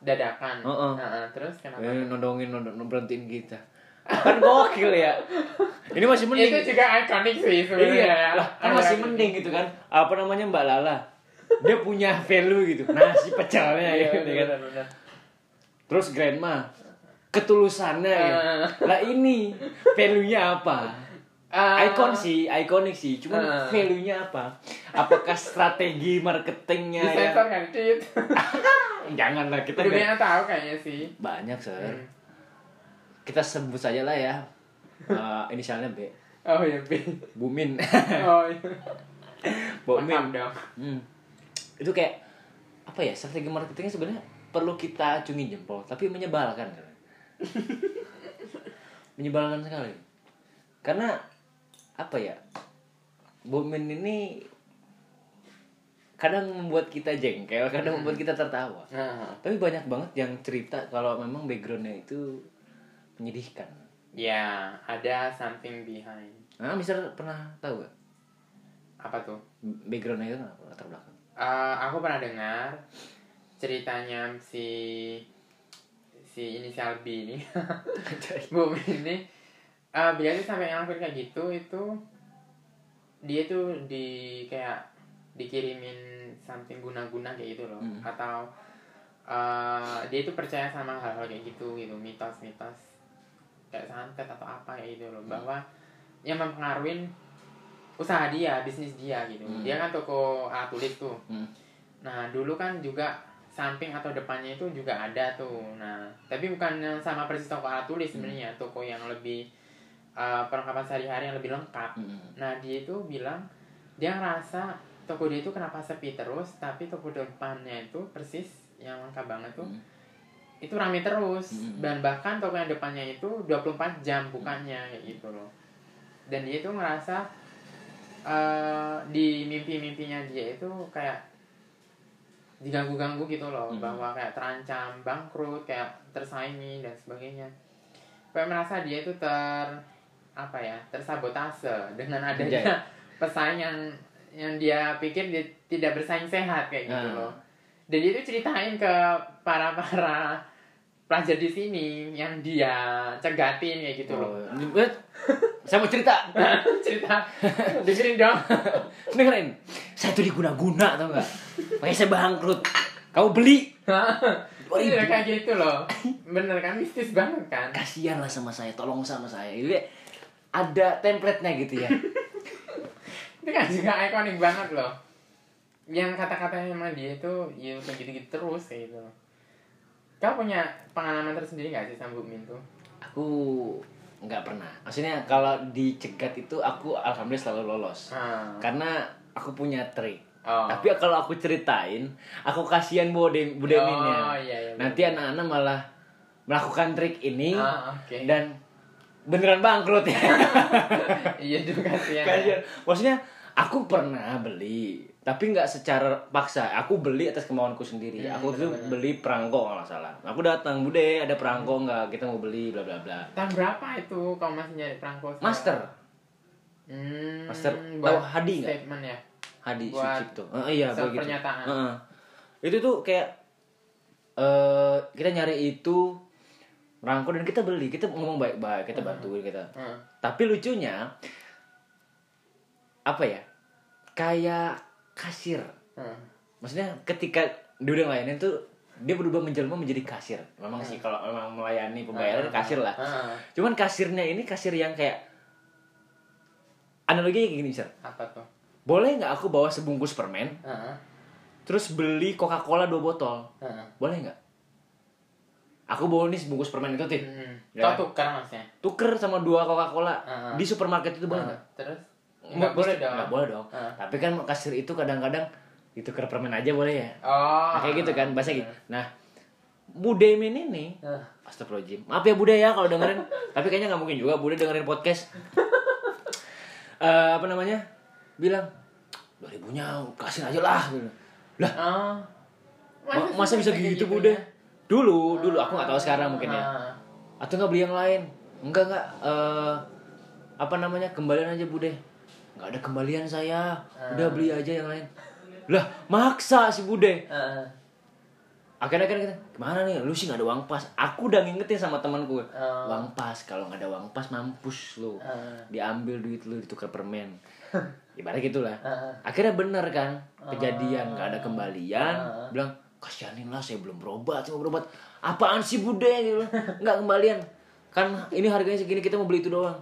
dadakan Heeh. Heeh, terus kenapa Eh, nodongin, nodong, berhentiin kita. Kan gokil ya. Ini masih mending. itu juga ikonik sih sebenarnya Iya, ya. lah, kan masih mending gitu kan. Apa namanya Mbak Lala? Dia punya value gitu. Nasi pecelnya Iya, gitu kan. Terus grandma ketulusannya gitu. Eh. Lah ini value-nya apa? Ah, Icon sih, ikonik sih. Cuman Eh. value-nya apa? Apakah strategi marketingnya ya? disensor kan Cit. Janganlah kita banyak tahu kayaknya sih banyak sir. Hmm. Kita sebut saja lah ya. Eh, inisialnya B. oh iya B Bumin. oh iya Bumin. Dong Hmm. Itu kayak apa ya strategi marketingnya sebenarnya perlu kita acungi jempol tapi menyebalkan menyebalkan sekali karena apa ya Bomin ini kadang membuat kita jengkel kadang membuat kita tertawa. Nah, tapi banyak banget yang cerita kalau memang backgroundnya itu menyedihkan. Ya ada something behind. Nah Mister pernah tahu gak apa tuh? Backgroundnya itu apa latar belakang. Eh, aku pernah dengar ceritanya si si inisial B ini. Bu ini eh beliau tuh sampai ngelakuin kayak gitu itu dia tuh di kayak dikirimin something guna-guna kayak gitu loh Hmm. atau eh dia tuh percaya sama hal-hal kayak gitu gitu mitos-mitos kayak santet atau apa kayak gitu loh Hmm. bahwa yang mempengaruhi usaha dia bisnis dia gitu Hmm. dia kan toko alat tulis tuh Hmm. Nah, dulu kan juga samping atau depannya itu juga ada tuh. Nah, tapi bukan yang sama persis toko alat tulis sebenarnya, toko yang lebih uh, perlengkapan sehari-hari yang lebih lengkap. Hmm. Nah, dia itu bilang dia ngerasa toko dia itu kenapa sepi terus, tapi toko depannya itu persis yang lengkap banget tuh. Hmm. Itu rame terus. Hmm. Dan bahkan toko yang depannya itu 24 jam bukannya kayak gitu loh. Dan dia itu ngerasa uh, di mimpi-mimpinya dia itu kayak diganggu-ganggu gitu loh Hmm. bahwa kayak terancam bangkrut kayak tersaingi dan sebagainya kayak merasa dia itu ter apa ya tersabotase dengan adanya pesaing yang yang dia pikir dia tidak bersaing sehat kayak gitu Ah. loh. Dan dia itu ceritain ke para para pelajar di sini yang dia cegatin kayak gitu loh. Oh, eh, saya mau cerita. Cerita. Dengerin dong. Dengerin. Saya tuh diguna-guna tau nggak? Makanya saya bangkrut kamu beli. Iya kayak gitu loh. Bener kan mistis banget kan? Kasihan lah sama saya tolong sama saya. Itu ya ada template-nya gitu ya. Itu kan juga ikonik banget loh. Yang kata-katanya emang dia itu ya kayak gitu-gitu terus kayak gitu. Kau punya pengalaman tersendiri gak sih sama Bu Min tuh aku nggak pernah. Maksudnya kalau dicegat itu aku alhamdulillah selalu lolos. Ah. karena aku punya trik. Oh. tapi kalau aku ceritain aku kasihan bude budeminnya oh iya iya nanti anak-anak malah melakukan trik ini ah, oke. dan beneran bangkrut. Ya iya juga sih ya. Kasihan maksudnya aku pernah beli tapi nggak secara paksa. Aku beli atas kemauanku sendiri. Hmm, aku tuh benar-benar. beli perangko kalau nggak salah. Aku datang bude ada perangko nggak? Kita mau beli bla bla bla. Tahun berapa itu kau masih nyari perangko master. Hmm, Master, tahu Hadi nggak? statement ya? Hadi Buat Sucipto Eh, iya surat begitu pernyataan. Heeh. itu tuh kayak eh kita nyari itu perangko dan kita beli kita ngomong baik baik kita bantuin kita Heeh. tapi lucunya apa ya kayak kasir Hmm. maksudnya ketika dia udah ngelayanin tuh dia berubah menjelma menjadi kasir memang sih kalau memang melayani pembayaran Hmm. kasir lah Hmm. cuman kasirnya ini kasir yang kayak analoginya kayak gini sir Apa tuh? boleh nggak aku bawa sebungkus permen Hmm. terus beli coca cola dua botol Hmm. boleh nggak aku bawa nih sebungkus permen itu tuh Hmm. Ya. Kau tukar maksudnya? tuker sama dua coca cola Hmm. di supermarket itu boleh nggak Terus? Nggak boleh dong. nggak boleh dong Hmm. tapi kan kasir itu kadang-kadang ditukar permen aja boleh ya Oh. Nah, kayak gitu kan bahasa gitu nah Bude Min ini Hmm. Astagfirullahaladzim Maaf ya Bude ya kalau dengerin Tapi kayaknya nggak mungkin juga Bude dengerin podcast Eh, Apa namanya Bilang 2000 nya kasih aja lah gitu. Lah Oh. ma- masa bisa kayak gitu ya? Dulu Dulu. Aku nggak tahu sekarang mungkin ya. Ah. Atau nggak beli yang lain? Enggak enggak. Eh, Apa namanya? Kembalian aja Bude nggak ada kembalian saya. Udah beli aja yang lain. Lah maksa si Bude Ah. akhirnya kan kita gimana nih? Lu sih nggak ada uang pas. Aku udah ngingetin sama temanku. Oh. uang pas. Kalau nggak ada uang pas mampus lu. Ah. diambil duit lu ditukar permen. Ibarat gitulah. Ah. akhirnya bener kan? Kejadian nggak ada kembalian. Ah. bilang kasianin lah saya belum berobat saya mau berobat. Apaan sih bude? Gitu nggak kembalian. Kan ini harganya segini kita mau beli itu doang.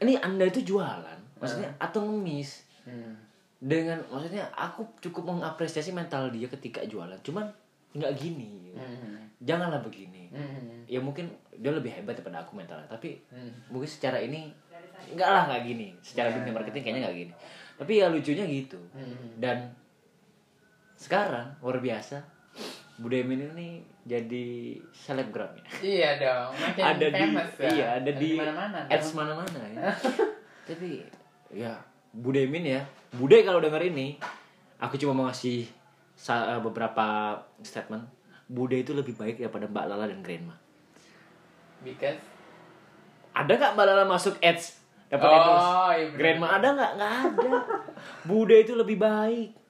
Ini anda itu jualan maksudnya atau ngemis? Hmm. dengan maksudnya aku cukup mengapresiasi mental dia ketika jualan. Cuman nggak gini. Hmm. janganlah begini. Hmm. ya mungkin dia lebih hebat daripada aku mentalnya. Tapi Hmm. mungkin secara ini nggak lah nggak gini. Secara dunia marketing kayaknya nggak gini. Tapi ya lucunya gitu. Hmm. dan sekarang luar biasa. Budemin ini jadi selebgram ya? Iya dong, makin ada di ya. iya ada di mana-mana. ads mana-mana ya. Tapi ya Budemin ya. Bude kalau denger ini aku cuma mau ngasih sa- beberapa statement. Bude itu lebih baik daripada Mbak Lala dan Grandma. Because? Ada nggak Mbak Lala masuk ads? Dapat Oh, endorse? iya bener. Grandma ada nggak? Nggak ada. Bude itu lebih baik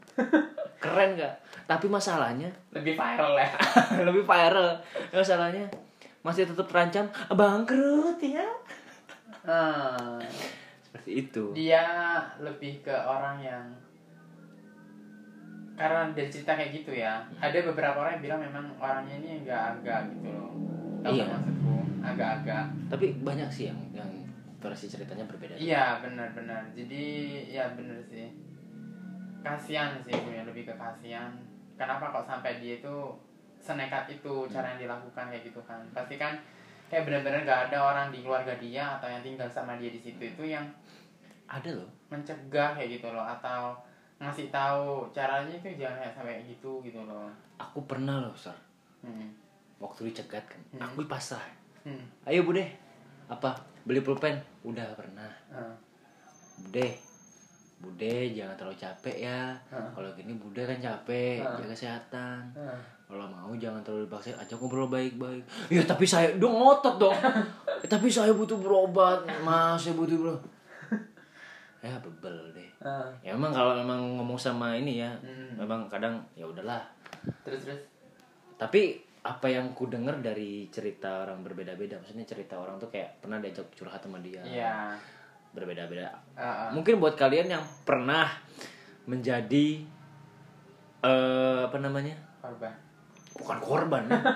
keren nggak? Tapi masalahnya lebih viral ya. lebih viral. Masalahnya masih tetap terancam. Bangkrut ya. Hmm. seperti itu. Dia lebih ke orang yang karena dari cerita kayak gitu ya ada beberapa orang yang bilang memang orangnya ini enggak agak gitu loh. Tahu Iya. maksudku? Agak-agak tapi banyak sih yang yang versi ceritanya berbeda. Iya benar-benar. Jadi ya benar sih kasihan sih punya lebih ke kasihan. Kenapa kok sampai dia itu senekat itu cara yang dilakukan kayak gitu kan? Pasti kan kayak benar-benar nggak ada orang di keluarga dia atau yang tinggal sama dia di situ itu yang ada loh. mencegah kayak gitu loh atau ngasih tahu caranya itu jangan kayak sampai gitu gitu loh. Aku pernah loh sar. Hmm. waktu dicegat kan Hmm. aku pasrah Hmm. ayo bude apa? Beli pulpen? Udah pernah. Ah. bude bude jangan terlalu capek ya. Kalau gini bude kan capek Ah. jaga kesehatan. Kalau mau jangan terlalu dipaksa ajak ngobrol baik-baik. Ya tapi saya dong ngotot dong. "Ya, tapi saya butuh berobat mas saya butuh bro ya bebel deh. Ah. ya memang kalau memang ngomong sama ini ya Hmm. memang kadang ya udahlah. Terus terus? Tapi apa yang ku dengar dari cerita orang berbeda-beda maksudnya cerita orang tuh kayak pernah diajak curhat sama dia. Iya berbeda-beda Ah, ah. mungkin buat kalian yang pernah menjadi eh apa namanya korban bukan korban ya.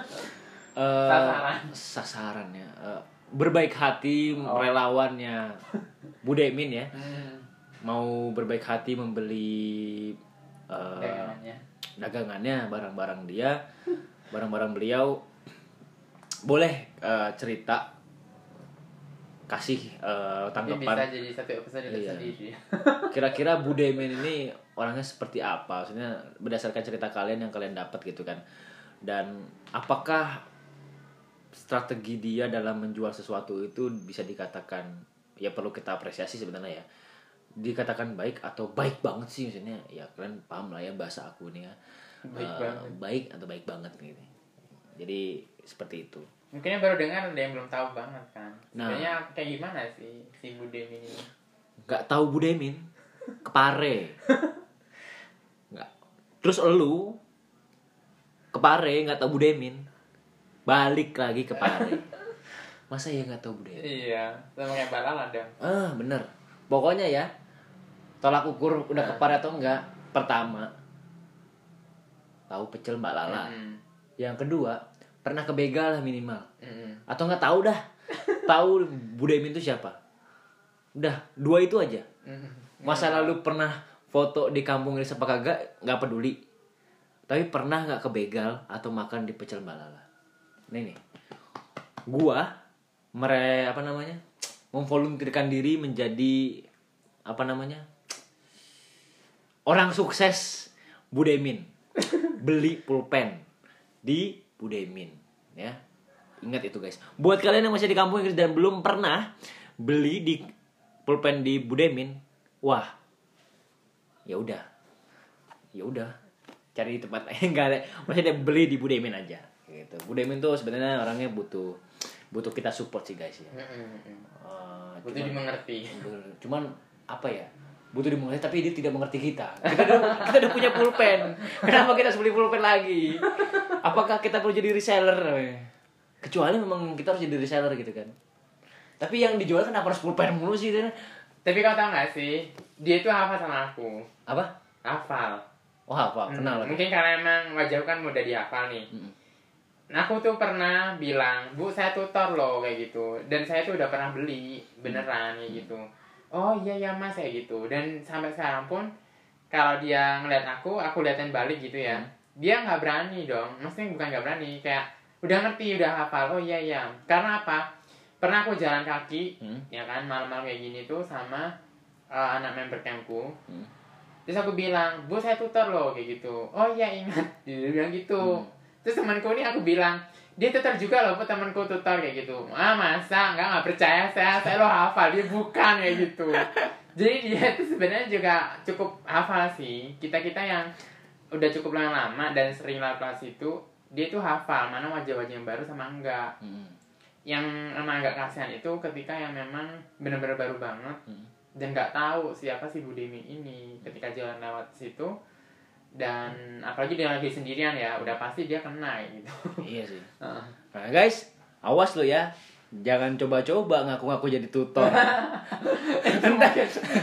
Eh, Sasaran. sasaran ya Eh, berbaik hati relawannya Budemin ya hmm. mau berbaik hati membeli eh, dagangannya dagangannya barang-barang dia barang-barang beliau boleh eh, cerita kasih eh, Ini bisa tanggapan jadi satu episode Iya. sendiri kira-kira Budemin ini orangnya seperti apa? Maksudnya berdasarkan cerita kalian yang kalian dapat gitu kan. Dan apakah strategi dia dalam menjual sesuatu itu bisa dikatakan ya perlu kita apresiasi sebenarnya ya. Dikatakan baik atau baik banget sih maksudnya? Ya kalian paham lah ya bahasa aku ini ya Baik Eh, banget. baik atau baik banget gitu. Jadi seperti itu mungkin yang baru dengar ada yang belum tahu banget kan. Nah. sebenarnya kayak gimana sih si Budem ini? Nggak tahu Budemin kepare. Nggak. Terus elu kepare nggak tahu Budemin balik lagi ke pare masa ya nggak tahu Budemin iya sama kayak balala dong ah bener. Pokoknya ya tolak ukur udah kepar atau enggak pertama tahu pecel mbak lala. Mm-mm. yang kedua pernah kebegal lah minimal. Mm-mm. atau enggak tahu dah. Tahu Budemin itu siapa? Udah dua itu aja. Mm-mm. masa lalu pernah foto di kampung ini apa kagak nggak peduli. Tapi pernah nggak kebegal atau makan di pecel mbak lala? Nih nih. Gua mere apa namanya memvolunteerkan diri menjadi apa namanya orang sukses Budemin beli pulpen di Budemin ya ingat itu guys buat kalian yang masih di kampung Inggris dan belum pernah beli di pulpen di Budemin wah ya udah ya udah cari di tempat enggak ada maksudnya beli di Budemin aja gitu Budemin tuh sebenarnya orangnya butuh butuh kita support sih guys ya. Eh, Butuh cuman- dimengerti. Cuman apa ya? Butuh dimengerti tapi dia tidak mengerti kita. Kita udah, kita udah punya pulpen. Kenapa kita harus beli pulpen lagi? Apakah kita perlu jadi reseller? Kecuali memang kita harus jadi reseller gitu kan. Tapi yang dijual kan harus pulpen mulu sih? Dan... Tapi kau tau gak sih, dia itu hafal sama aku. Apa? Hafal. Oh apa? Kenal lagi. Mungkin karena emang wajah kan mudah dihafal nih. Mm-mm. Nah, aku tuh pernah bilang, Bu, saya tutor loh kayak gitu. Dan saya tuh udah pernah beli beneran kayak gitu. Oh iya ya mas kayak gitu. Dan sampai sekarang pun kalau dia ngeliat aku, aku liatin balik gitu ya. Dia nggak berani dong. Maksudnya bukan nggak berani, kayak udah ngerti, udah hafal. Oh iya iya. Karena apa? Pernah aku jalan kaki, Hmm. ya kan malam-malam kayak gini tuh sama uh, anak member campku. Hmm. Terus aku bilang, Bu saya tutor loh kayak gitu. Oh iya ingat, dia bilang gitu. Hmm. Terus temanku ini aku bilang, dia tutor juga loh, Bu temanku tutor kayak gitu. Ah masa nggak nggak percaya saya, saya lo hafal dia bukan kayak gitu. Jadi dia itu sebenarnya juga cukup hafal sih. Kita kita yang udah cukup lama dan sering lewat kelas itu, dia tuh hafal mana wajah-wajah yang baru sama enggak. Mm-mm. Yang emang agak kasihan itu ketika yang memang benar-benar baru banget Mm. dan nggak tahu siapa si Bu Demi ini ketika jalan lewat situ dan apalagi dia lagi sendirian ya udah pasti dia kena gitu Iya sih. Nah guys, awas lo ya. Jangan coba-coba ngaku-ngaku jadi tutor.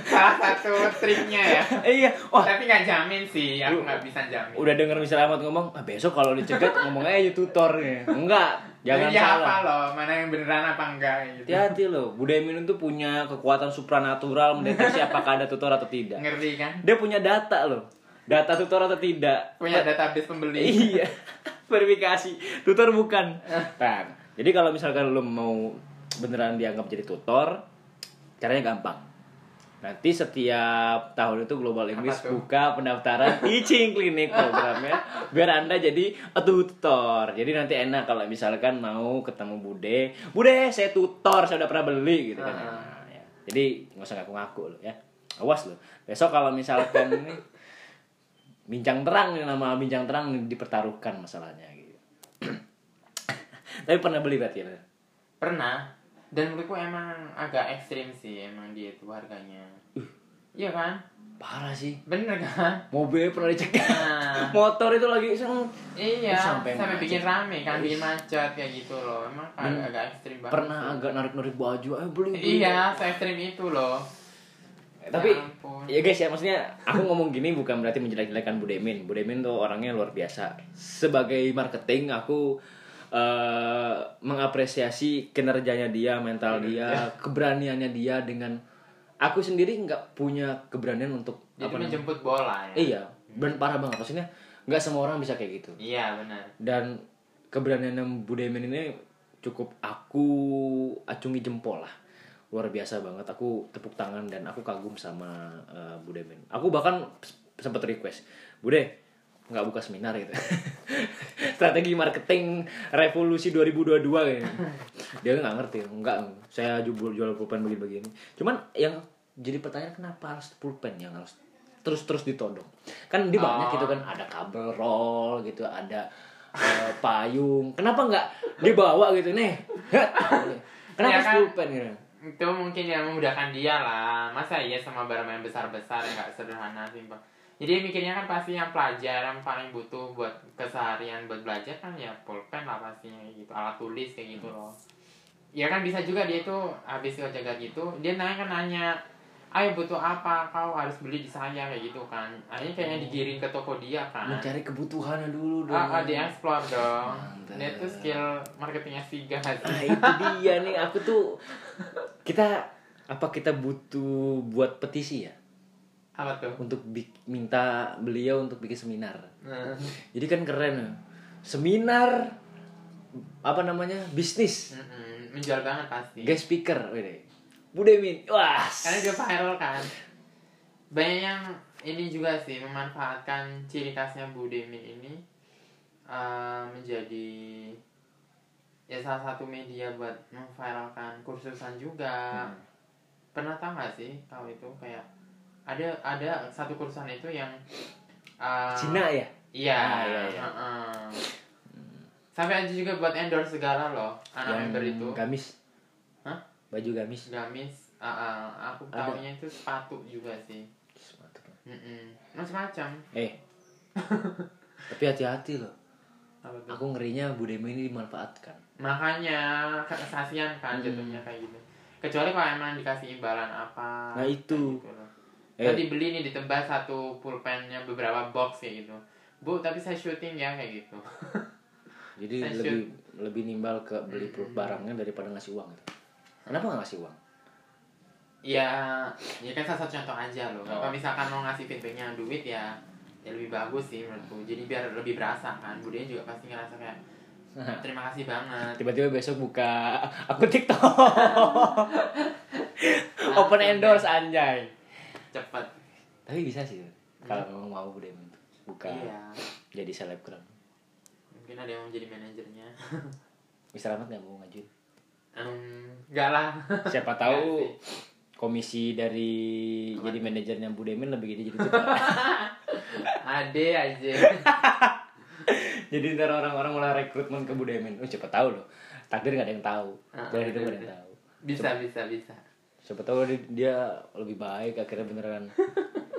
salah satu triknya ya. Iya. Wah, tapi nggak jamin sih aku nggak bisa jamin. udah denger Mister Ahmad ngomong ah, besok kalau dicegat ngomong aja tutor. Ya. enggak jangan dia salah. apa loh mana yang beneran apa enggak gitu. Hati-hati loh Budemin itu punya kekuatan supranatural mendeteksi apakah ada tutor atau tidak. Ngerti kan? Dia punya data loh. Data tutor atau tidak. Punya database pembeli. Iya. Verifikasi. Tutor bukan. Nah jadi kalau misalkan lo mau beneran dianggap jadi tutor caranya gampang. Nanti setiap tahun itu Global English buka pendaftaran teaching clinic programnya biar anda jadi a tutor. Jadi nanti enak kalau misalkan mau ketemu Bude Bude saya tutor saya udah pernah beli gitu kan. Ah. Nah, ya. jadi nggak usah ngaku-ngaku lo ya. Awas lo besok kalau misalkan ini bincang terang nama bincang terang dipertaruhkan masalahnya tapi pernah beli berarti ya? Pernah. Dan menurutku emang agak ekstrim sih emang dia itu harganya. Iya kan? Parah sih. Bener kan? Mobil pernah dicegat nah. Motor itu lagi seng. Iya, Sampai sampai, macet. bikin rame kan, bikin macet kayak gitu loh. Emang agak, agak ekstrim banget. pernah sih. agak narik narik baju ayo beli beli. Iya, se ekstrim itu loh. tapi Ya ya guys ya maksudnya aku ngomong gini bukan berarti menjelek-jelekan Budemin Budemin tuh orangnya luar biasa. Sebagai marketing aku eh, mengapresiasi kinerjanya dia mental dia keberaniannya dia dengan aku sendiri nggak punya keberanian untuk Dia apa tuh namanya? menjemput bola ya. iya benar parah banget. Maksudnya nggak semua orang bisa kayak gitu. Iya, benar. dan keberanian Budemin ini cukup aku acungi jempol lah. Luar biasa banget. Aku tepuk tangan dan aku kagum sama uh, Budemin aku bahkan sempat request Bude nggak buka seminar gitu. Strategi marketing revolusi 2022 kayaknya dia nggak ngerti nggak saya jual jual pulpen begini-begini. Cuman yang jadi pertanyaan kenapa harus pulpen? Yang harus terus terus ditodong. Kan di banyak gitu kan ada kabel roll gitu ada eh, payung. Kenapa nggak dibawa gitu? Nih kenapa Ya kan? pulpen gitu? Itu mungkin yang memudahkan dia lah. Masa iya sama barang yang besar-besar yang nggak sederhana sih, Bang. Jadi mikirnya kan pasti yang pelajar yang paling butuh buat keseharian buat belajar kan ya pulpen lah pastinya gitu, alat tulis kayak gitu loh. Ya kan bisa juga dia tuh habis jaga gitu, dia nanya kan nanya ayo butuh apa? Kau harus beli di saya kayak gitu kan. Akhirnya kayaknya digiring ke toko dia kan. Mencari kebutuhannya dulu dong. Ah, ah, di explore dong. Mantap. dia tuh skill marketingnya sih guys nah itu dia nih. Aku tuh kita apa kita butuh buat petisi ya apa tuh? Untuk minta beliau untuk bikin seminar. Nah, jadi kan keren ya. Seminar apa namanya bisnis. Mm-mm, menjual banget pasti. Guest speaker wede. Budemin wah. Karena dia viral kan. Banyak yang ini juga sih memanfaatkan ciri khasnya Budemin ini eh, menjadi ya salah satu media buat memviralkan kursusan juga. Hmm. pernah tahu gak sih kau itu kayak ada ada satu kursusan itu yang eh, Cina ya iya Ah, iya, iya. heeh. sampai aja juga buat endorse segala loh anak yang member itu gamis Hah? baju gamis gamis ah, ah, aku Ada. taunya itu sepatu juga sih Mm-mm. macam-macam eh tapi hati-hati loh aku ngerinya Budemin ini dimanfaatkan makanya kesasian kan Hmm. jatuhnya kayak gitu kecuali kalau emang dikasih imbalan apa Nah, itu. gitu. Eh. tadi beli nih ditebas satu pulpennya beberapa box kayak gitu. Bu tapi saya syuting ya kayak gitu. Jadi Saya lebih lebih nimbal ke beli Hmm. barangnya daripada ngasih uang gitu. kenapa nggak ngasih uang? Ya ya kan salah satu contoh aja loh. Oh. kalau misalkan mau ngasih feedbacknya duit ya ya lebih bagus sih menurutku. Jadi biar lebih berasa kan. Budaya juga pasti ngerasa kayak terima kasih banget. Tiba-tiba besok buka aku TikTok. Open endorse anjay cepet tapi bisa sih kalau memang mau Budemin buka iya. jadi selebgram. Mungkin ada yang mau jadi manajernya. Mister Ahmad nggak mau ngajuin Em, enggak lah. Siapa Nggak tahu komisi dari jadi manajernya Budemin lebih gede jadi tukar ade aja. Jadi ntar orang-orang mulai rekrutmen ke Budemin oh siapa tahu loh. Takdir nggak ada yang tahu. Ah, dari itu nggak ada yang tahu. Bisa bisa bisa siapa tahu dia- lebih baik akhirnya beneran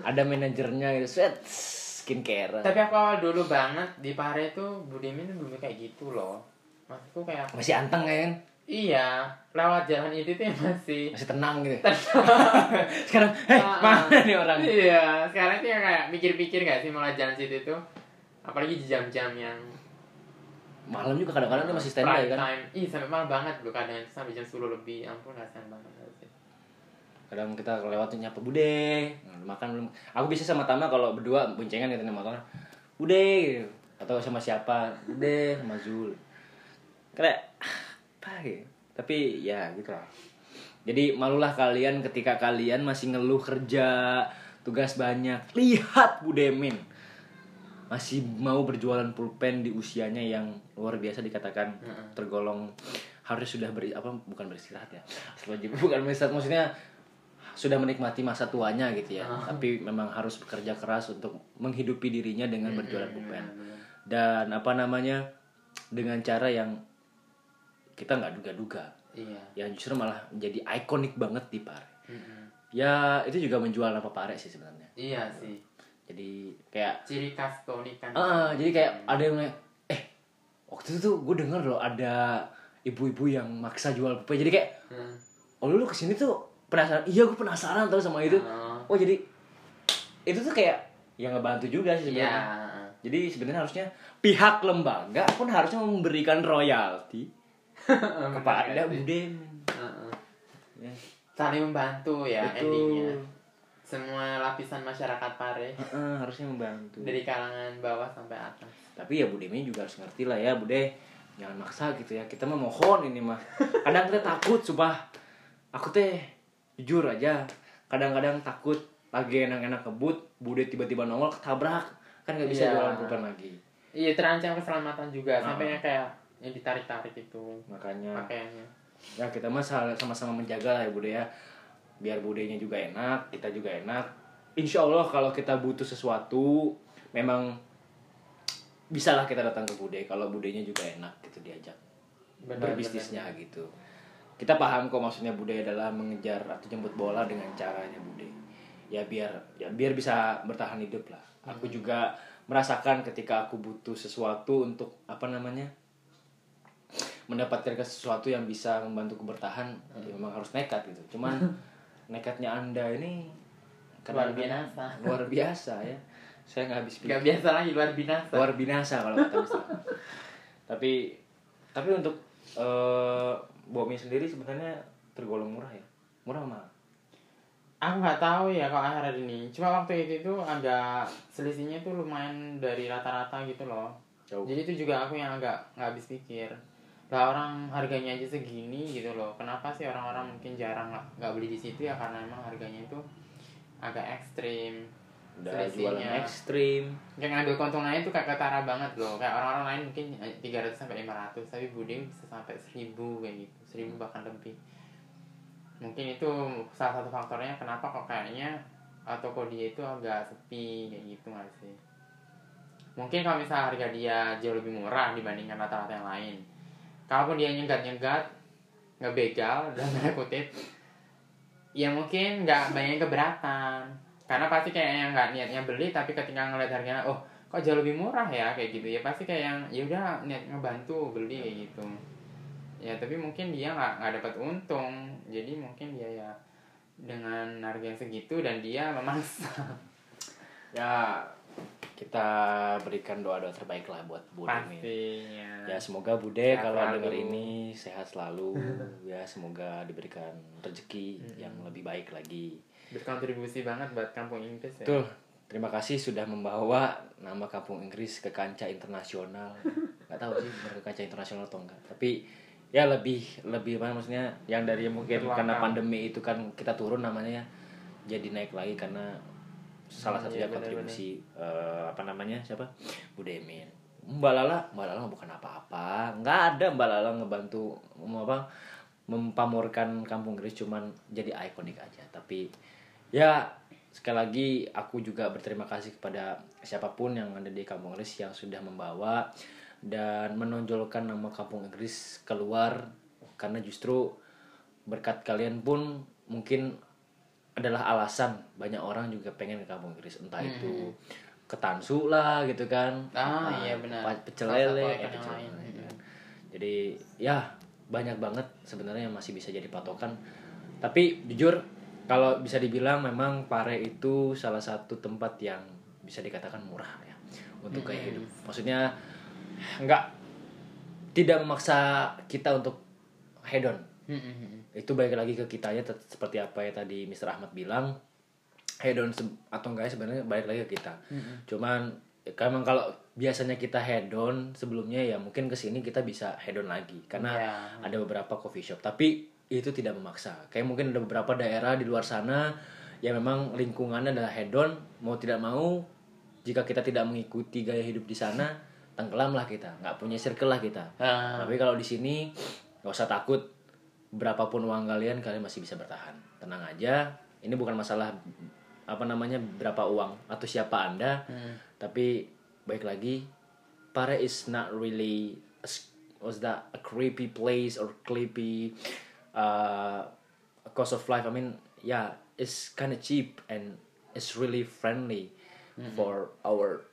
ada manajernya gitu. Set skincare. Tapi aku awal dulu banget di Pare tuh Budimin belum kayak gitu loh. Maksudku kayak masih anteng kan? Iya lewat jalan itu tuh masih masih tenang gitu. Sekarang eh Ah, mana nih orang? Iya sekarang tuh ya kayak mikir-mikir gak sih mulai jalan situ tuh? Apalagi di jam-jam yang malam juga kadang-kadang dia masih standby kan? Time. Ih sampai malam banget loh kadang sampai jam 10 lebih. Ya ampun kasihan banget kadang kita lewat nyapa bude. Makan belum. Aku bisa sama Tama kalau berdua boncengan gitu motor bude gitu. atau sama siapa? Bude sama Zul. Kayak apa gitu? Tapi ya gitu lah jadi malulah kalian ketika kalian masih ngeluh kerja tugas banyak. Lihat Budemin masih mau berjualan pulpen di usianya yang luar biasa dikatakan tergolong harus sudah beri apa bukan beristirahat ya. Bukan beristirahat maksudnya sudah menikmati masa tuanya gitu ya. Ah. tapi memang harus bekerja keras untuk menghidupi dirinya dengan berjualan Hmm, pulpen. bener-bener. dan apa namanya dengan cara yang kita nggak duga-duga. Iya. Yang justru malah menjadi ikonik banget di Pare. Ya itu juga menjual nama Pare sih sebenarnya. Iya sih. Jadi kayak ciri khas keunikan. Ah jadi kayak ada yang eh waktu itu tuh gue denger loh ada ibu-ibu yang maksa jual pulpen. Jadi kayak Hmm. oh lu ke sini tuh penasaran. Iya gue penasaran tau sama itu. Oh. oh jadi itu tuh kayak yang ngebantu juga sih sebenarnya. Jadi sebenarnya harusnya pihak lembaga pun harusnya memberikan royalti kepada. Budemin Heeh. ya. saling membantu ya Betul. endingnya. Semua lapisan masyarakat Pare. Heeh, harusnya membantu. Dari kalangan bawah sampai atas. Tapi ya Budemin juga harus ngerti lah ya Bude jangan maksa gitu ya. Kita mah mohon ini mah. Kadang kita takut sumpah. Aku teh jujur aja kadang-kadang takut lagi enak-enak kebut Bude tiba-tiba nongol ketabrak. Kan nggak bisa Iya. jualan pulpen lagi. Iya terancam keselamatan juga. Ah. sampai yang kayak yang ditarik-tarik itu. Makanya. Pakaiannya. Ya kita mah sama-sama menjaga lah ya Bude ya. Biar budenya juga enak kita juga enak. Insya Allah kalau kita butuh sesuatu memang bisalah kita datang ke bude. Kalau budenya juga enak gitu diajak Benar, berbisnisnya gitu kita paham kok maksudnya bude adalah mengejar atau jemput bola dengan caranya bude. Ya biar ya biar bisa bertahan hidup lah. Aku juga merasakan ketika aku butuh sesuatu untuk apa namanya mendapatkan sesuatu yang bisa membantuku bertahan ya memang harus nekat gitu. Cuman nekatnya anda ini Luar biasa. luar biasa ya. Saya nggak habis pikir. Gak biasa lagi luar binasa. luar binasa kalau kata tapi tapi untuk eh Bomi sendiri sebenarnya tergolong murah ya murah mah Aku nggak tahu ya kalau akhir ini. Cuma waktu itu tuh agak selisihnya tuh lumayan dari rata-rata gitu loh. jauh Jadi itu juga aku yang agak nggak habis pikir. Lah orang harganya aja segini gitu loh. Kenapa sih orang-orang mungkin jarang nggak beli di situ ya karena emang harganya itu agak ekstrim. udah selisihnya. jualan ekstrim Kayak ngambil keuntungannya itu kayak ketara banget loh. Kayak orang-orang lain mungkin 300 sampai 500, tapi Bude bisa sampai 1000 kayak gitu. 1000 bahkan lebih. Mungkin itu salah satu faktornya kenapa kok kayaknya uh, toko dia itu agak sepi kayak gitu nggak sih? Mungkin kalau misalnya harga dia jauh lebih murah dibandingkan rata-rata yang lain. Kalaupun dia nyegat-nyegat, nggak begal dalam tanda kutip, ya mungkin nggak banyak keberatan. Karena pasti kayak yang nggak niatnya beli, tapi ketika ngeliat harganya, oh kok jauh lebih murah ya kayak gitu ya pasti kayak yang ya udah niat ngebantu beli kayak gitu ya tapi mungkin dia nggak nggak dapat untung jadi mungkin dia ya dengan harga yang segitu dan dia memaksa ya kita berikan doa-doa terbaik lah buat Bude ini. Ya semoga Bude Sehat kalau dengar ini sehat selalu. ya semoga diberikan rezeki yang lebih baik lagi. berkontribusi banget buat kampung Inggris ya Betul. Terima kasih sudah membawa nama kampung Inggris ke kancah internasional. Gak tahu sih ke kancah internasional atau enggak. Tapi ya lebih lebih apa maksudnya yang dari mungkin Berlangkah. karena pandemi itu kan kita turun namanya ya, jadi naik lagi karena salah Hmm, satunya iya, benar-benar. kontribusi eh, apa namanya siapa Budemin Mbak Lala Mbak Lala bukan apa-apa nggak ada Mbak Lala ngebantu apa mempamorkan kampung Inggris cuman jadi ikonik aja tapi ya sekali lagi aku juga berterima kasih kepada siapa pun yang ada di kampung Inggris yang sudah membawa dan menonjolkan nama kampung Inggris keluar karena justru berkat kalian pun mungkin adalah alasan banyak orang juga pengen ke kampung Inggris entah itu ke Tansu lah gitu kan Hmm. Ah, Nah, iya benar. pecel lele eh, pecel lele, kan. jadi ya banyak banget sebenarnya yang masih bisa jadi patokan tapi jujur kalau bisa dibilang memang Pare itu salah satu tempat yang bisa dikatakan murah ya untuk gaya hidup maksudnya nggak. Tidak memaksa kita untuk hedon Hmm, itu balik lagi ke kitanya seperti apa ya tadi Mr. Ahmad bilang. Hedon atau enggak sebenarnya balik lagi ke kita. Cuman ya, emang kalau biasanya kita hedon sebelumnya ya mungkin ke sini kita bisa hedon lagi. Karena Ya. ada beberapa coffee shop. Tapi itu tidak memaksa. Kayak mungkin ada beberapa daerah di luar sana yang memang lingkungannya adalah hedon mau tidak mau jika kita tidak mengikuti gaya hidup di sana tenggelamlah kita nggak punya circle lah kita. Ah. tapi kalau di sini nggak usah takut berapapun uang kalian kalian masih bisa bertahan. Tenang aja ini bukan masalah apa namanya berapa uang atau siapa anda tapi baik lagi Pare is not really a was that a creepy place or creepy uh, cost of life. I mean yeah it's kind of cheap and it's really friendly for our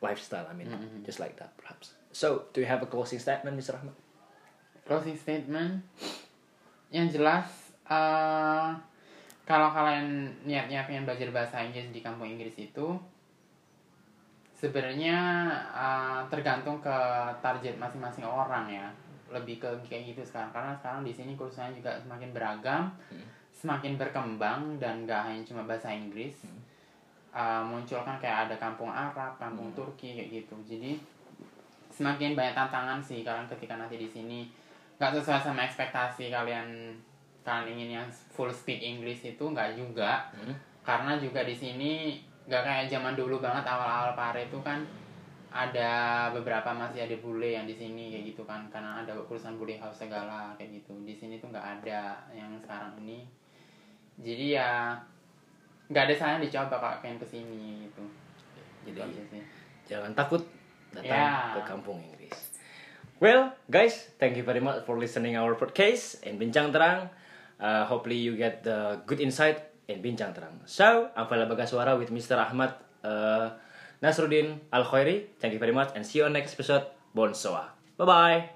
lifestyle I mean just like that perhaps. So do you have a closing statement Mr. Ahmad closing statement? Yang jelas eh kalau kalian niatnya pengen belajar bahasa Inggris di kampung Inggris itu sebenarnya eh, tergantung ke target masing-masing orang ya. Lebih ke kayak gitu sekarang. Karena sekarang di sini kursusnya juga semakin beragam semakin berkembang dan gak hanya cuma bahasa Inggris Eh, muncul kan kayak ada kampung Arab kampung Turki kayak gitu. Jadi semakin banyak tantangan sih kalian ketika nanti di sini. Nggak sesuai sama ekspektasi kalian kalian ingin yang full speak English itu nggak juga. Hmm. karena juga di sini nggak kayak zaman dulu banget awal-awal pare itu kan ada beberapa masih ada bule yang di sini kayak gitu kan. Karena ada perusahaan bule house segala kayak gitu. Di sini tuh nggak ada yang sekarang ini. Jadi ya nggak ada salahnya dicoba kalau pengen ke sini gitu jadi jangan takut datang Ya. ke kampung Inggris. Well, guys, thank you very much for listening our podcast in Bincang Terang. Uh, hopefully you get the good insight in Bincang Terang. So, I'm Fala Bagaswara with Mr. Ahmad uh, Nasruddin Al Khairi. Thank you very much and see you on next episode. Bonsoir. Bye bye.